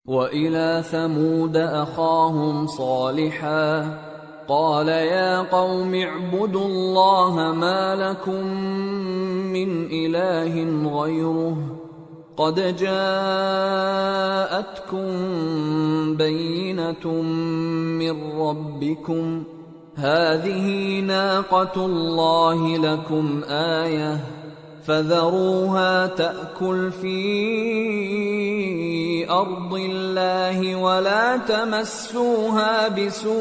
وَإِلَى ثَمُودَ أَخَاهُمْ صَالِحًا قَالَ يَا قَوْمِ اعْبُدُوا اللَّهَ مَا لَكُمْ مِنْ إِلَٰهٍ غَيْرُهُ قَدْ جَاءَتْكُمْ بَيِّنَةٌ مِّن رَّبِّكُمْ هَٰذِهِ نَاقَةُ اللَّهِ لَكُمْ آيَةً فذروها تأكل في أرض الله ولا تمسوها بسوء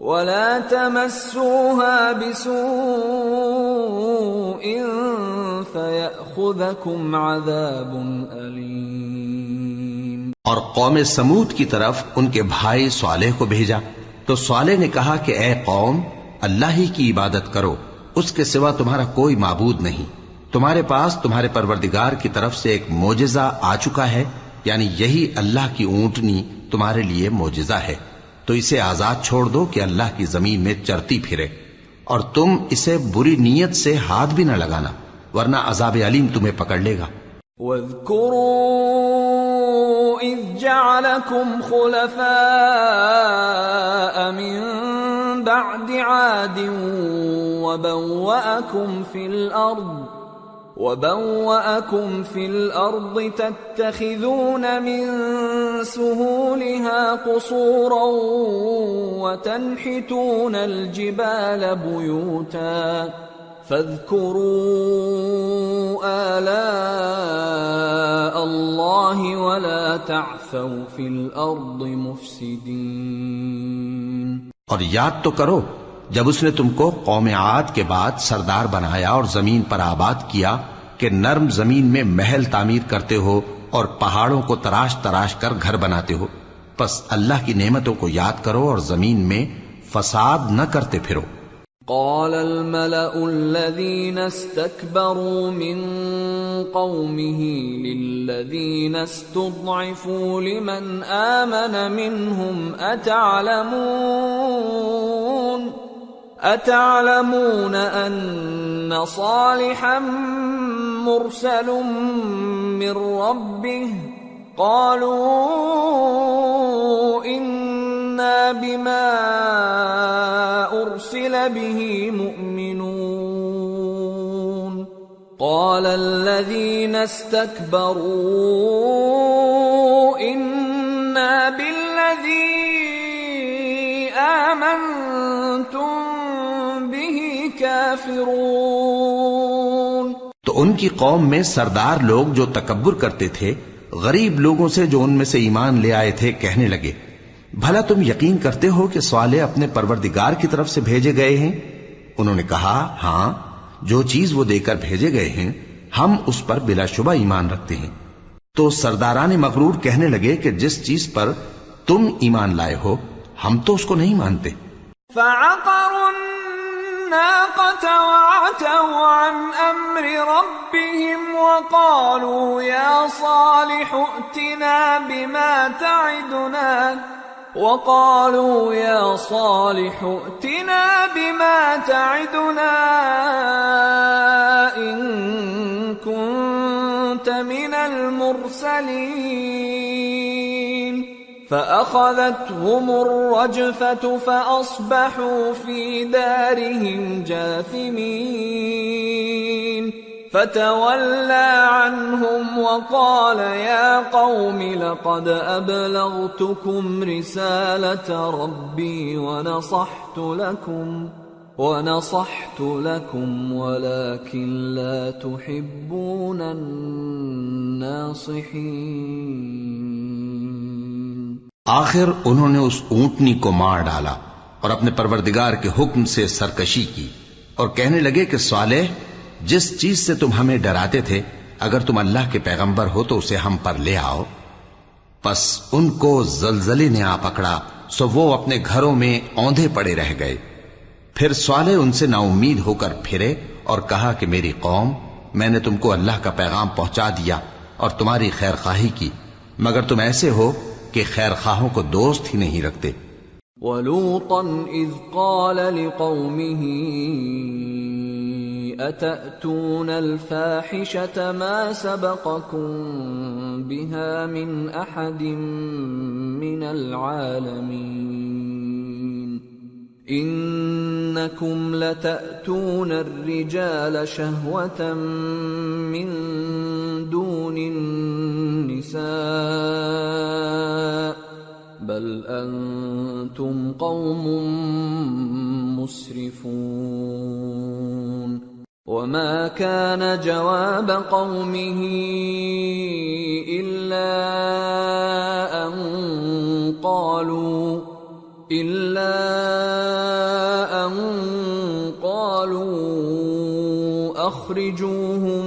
ولا تمسوها بسوء فيأخذكم عذاب أليم اور قوم سمود کی طرف ان کے بھائی صالح کو بھیجا تو صالح نے کہا کہ اے قوم، اللہ ہی کی عبادت کرو۔ اس کے سوا تمہارا کوئی معبود نہیں۔ تمہارے پاس تمہارے پروردگار کی طرف سے ایک موجزہ آ چکا ہے یعنی یہی اللہ کی اونٹنی تمہارے لیے موجزہ ہے۔ تو اسے آزاد چھوڑ دو کہ اللہ کی زمین میں چرتی پھرے۔ اور تم اسے بری نیت سے ہاتھ بھی نہ لگانا، ورنہ عذاب علیم تمہیں پکڑ لے گا۔ وَاذْكُرُوا إِذْ جَعَلَكُمْ خُلَفَاءَ مِن بعد عاد وبوأكم في الأرض وبوأكم في الأرض تتخذون من سهولها قصورا وتنحتون الجبال بيوتا فاذكروا آلاء الله ولا تعثوا في الأرض مفسدين. اور یاد تو کرو، جب اس نے تم کو قوم عاد کے بعد سردار بنایا اور زمین پر آباد کیا کہ نرم زمین میں محل تعمیر کرتے ہو اور پہاڑوں کو تراش تراش کر گھر بناتے ہو۔ پس اللہ کی نعمتوں کو یاد کرو اور زمین میں فساد نہ کرتے پھرو۔ قال الملأ الذين استكبروا من قومه للذين استضعفوا لمن آمن منهم أتعلمون؟ أتعلمون أن صالحا مرسل من ربه؟ قالوا إنا بما أرسل به مؤمنون قال الذين استكبروا إنا بالذي آمنتم به كافرون تو ان کی قوم میں سردار لوگ جو تکبر کرتے تھے، غریب لوگوں سے جو ان میں سے ایمان لے آئے تھے، کہنے لگے بھلا تم یقین کرتے ہو کہ سوالے اپنے پروردگار کی طرف سے بھیجے گئے ہیں؟ انہوں نے کہا ہاں جو چیز وہ دے کر بھیجے گئے ہیں، ہم اس پر بلا شبہ ایمان رکھتے ہیں۔ تو سرداران مغرور کہنے لگے کہ جس چیز پر تم ایمان لائے ہو، ہم تو اس کو نہیں مانتے۔ فعقروا الناقة وعتوا عن أمر ربهم وقالوا يا صالح ائتنا بما تعدنا۔ وقالوا يا صالح ائتنا بما تعدنا إن كنت من المرسلين. فأخذتهم الرجفة فأصبحوا في دارهم جاثمين. فتولى عنهم وقال يا قوم لقد أبلغتكم رسالة ربي ونصحت لكم ونصحت لكم ولكن لا تحبون الناصحين آخر انہوں نے اس اونٹنی کو مار ڈالا اور اپنے پروردگار کے حکم سے سرکشی کی اور کہنے لگے کہ صالح جس چیز سے تم ہمیں ڈراتے تھے، اگر تم اللہ کے پیغمبر ہو تو اسے ہم پر لے آؤ۔ پس ان کو زلزلے نے آ پکڑا، سو وہ اپنے گھروں میں اوندے پڑے رہ گئے۔ پھر صالح ان سے نا امید ہو کر پھرے اور کہا کہ میری قوم، میں نے تم کو اللہ کا پیغام پہنچا دیا اور تمہاری خیر خواہی کی، مگر تم ایسے ہو کہ خیر خواہوں کو دوست ہی نہیں رکھتے۔ ولوطا اذ قال لقومه اتأتون الفاحشة ما سبقكم بها من احد من العالمين انکم لتأتون الرجال شهوة من دون النساء بل أنتم قوم مسرفون وما كان جواب قومه الا ان قالوا الا ان قالوا اخرجوهم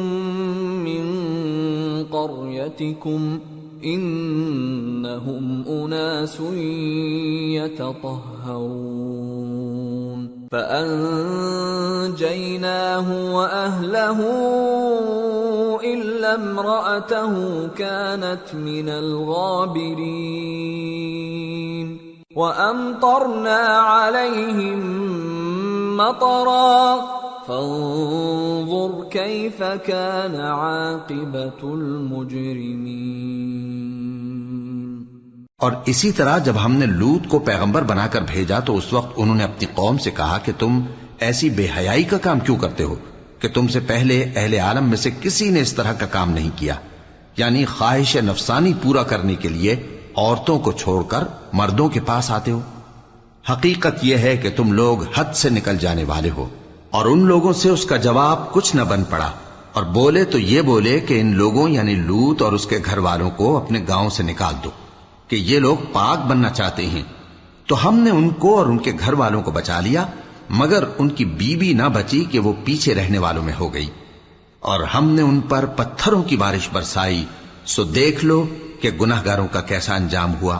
من قريتكم إنهم أناس يتطهرون. فأنجيناه وأهله إلا امرأته كانت من الغابرين. وأمطرنا عليهم مطرا فانظر كيف كان عاقبة المجرمين اور اسی طرح جب ہم نے لوت کو پیغمبر بنا کر بھیجا تو اس وقت انہوں نے اپنی قوم سے کہا کہ تم ایسی بے حیائی کا کام کیوں کرتے ہو کہ تم سے پہلے اہل عالم میں سے کسی نے اس طرح کا کام نہیں کیا؟ یعنی خواہش نفسانی پورا کرنے کے لیے عورتوں کو چھوڑ کر مردوں کے پاس آتے ہو؟ حقیقت یہ ہے کہ تم لوگ حد سے نکل جانے والے ہو اور ان لوگوں سے اس کا جواب کچھ نہ بن پڑا اور بولے تو یہ بولے کہ ان لوگوں یعنی لوت اور اس کے گھر والوں کو اپنے گاؤں سے نکال دو کہ یہ لوگ پاک بننا چاہتے ہیں۔ تو ہم نے ان کو اور ان کے گھر والوں کو بچا لیا، مگر ان کی بیوی نہ بچی کہ وہ پیچھے رہنے والوں میں ہو گئی۔ اور ہم نے ان پر پتھروں کی بارش برسائی، سو دیکھ لو کہ گناہ گاروں کا کیسا انجام ہوا۔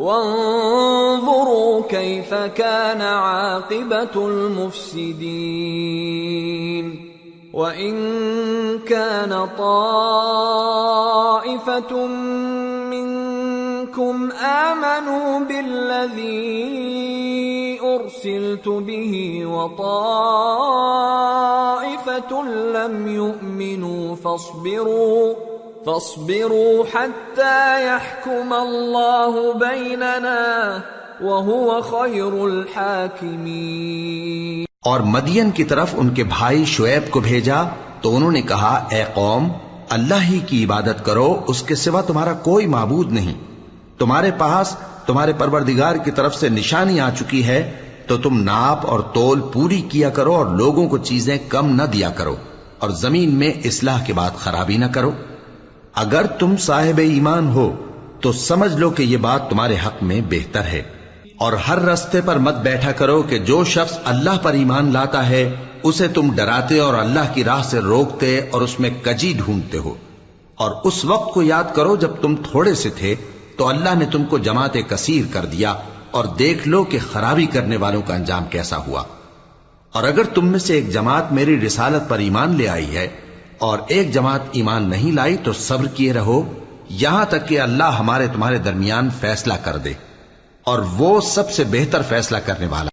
وانظروا كيف كان عاقبة المفسدين. وإن كان طائفة منكم آمنوا بالذي أرسلت به وطائفة لم يؤمنوا فاصبروا فاصبروا حتى يحكم الله بيننا وهو خير الحاكمين. اور مدین کی طرف ان کے بھائی شعیب کو بھیجا تو انہوں نے کہا، اے قوم، اللہ ہی کی عبادت کرو، اس کے سوا تمہارا کوئی معبود نہیں۔ تمہارے پاس، تمہارے پروردگار کی طرف سے نشانی آ چکی ہے، تو تم ناپ اور تول پوری کیا کرو اور لوگوں کو چیزیں کم نہ دیا کرو۔ اور زمین میں اصلاح کے بعد خرابی نہ کرو۔ اگر تم صاحب ایمان ہو، تو سمجھ لو کہ یہ بات تمہارے حق میں بہتر ہے۔ اور ہر رستے پر مت بیٹھا کرو کہ جو شخص اللہ پر ایمان لاتا ہے، اسے تم ڈراتے اور اللہ کی راہ سے روکتے اور اس میں کجی ڈھونڈتے ہو۔ اور اس وقت کو یاد کرو جب تم تھوڑے سے تھے، تو اللہ نے تم کو جماعت کثیر کر دیا اور دیکھ لو کہ خرابی کرنے والوں کا انجام کیسا ہوا۔ اور اگر تم میں سے ایک جماعت میری رسالت پر ایمان لے آئی ہے اور ایک جماعت ایمان نہیں لائی تو صبر کیے رہو، یہاں تک کہ اللہ ہمارے تمہارے درمیان فیصلہ کر دے اور وہ سب سے بہتر فیصلہ کرنے والا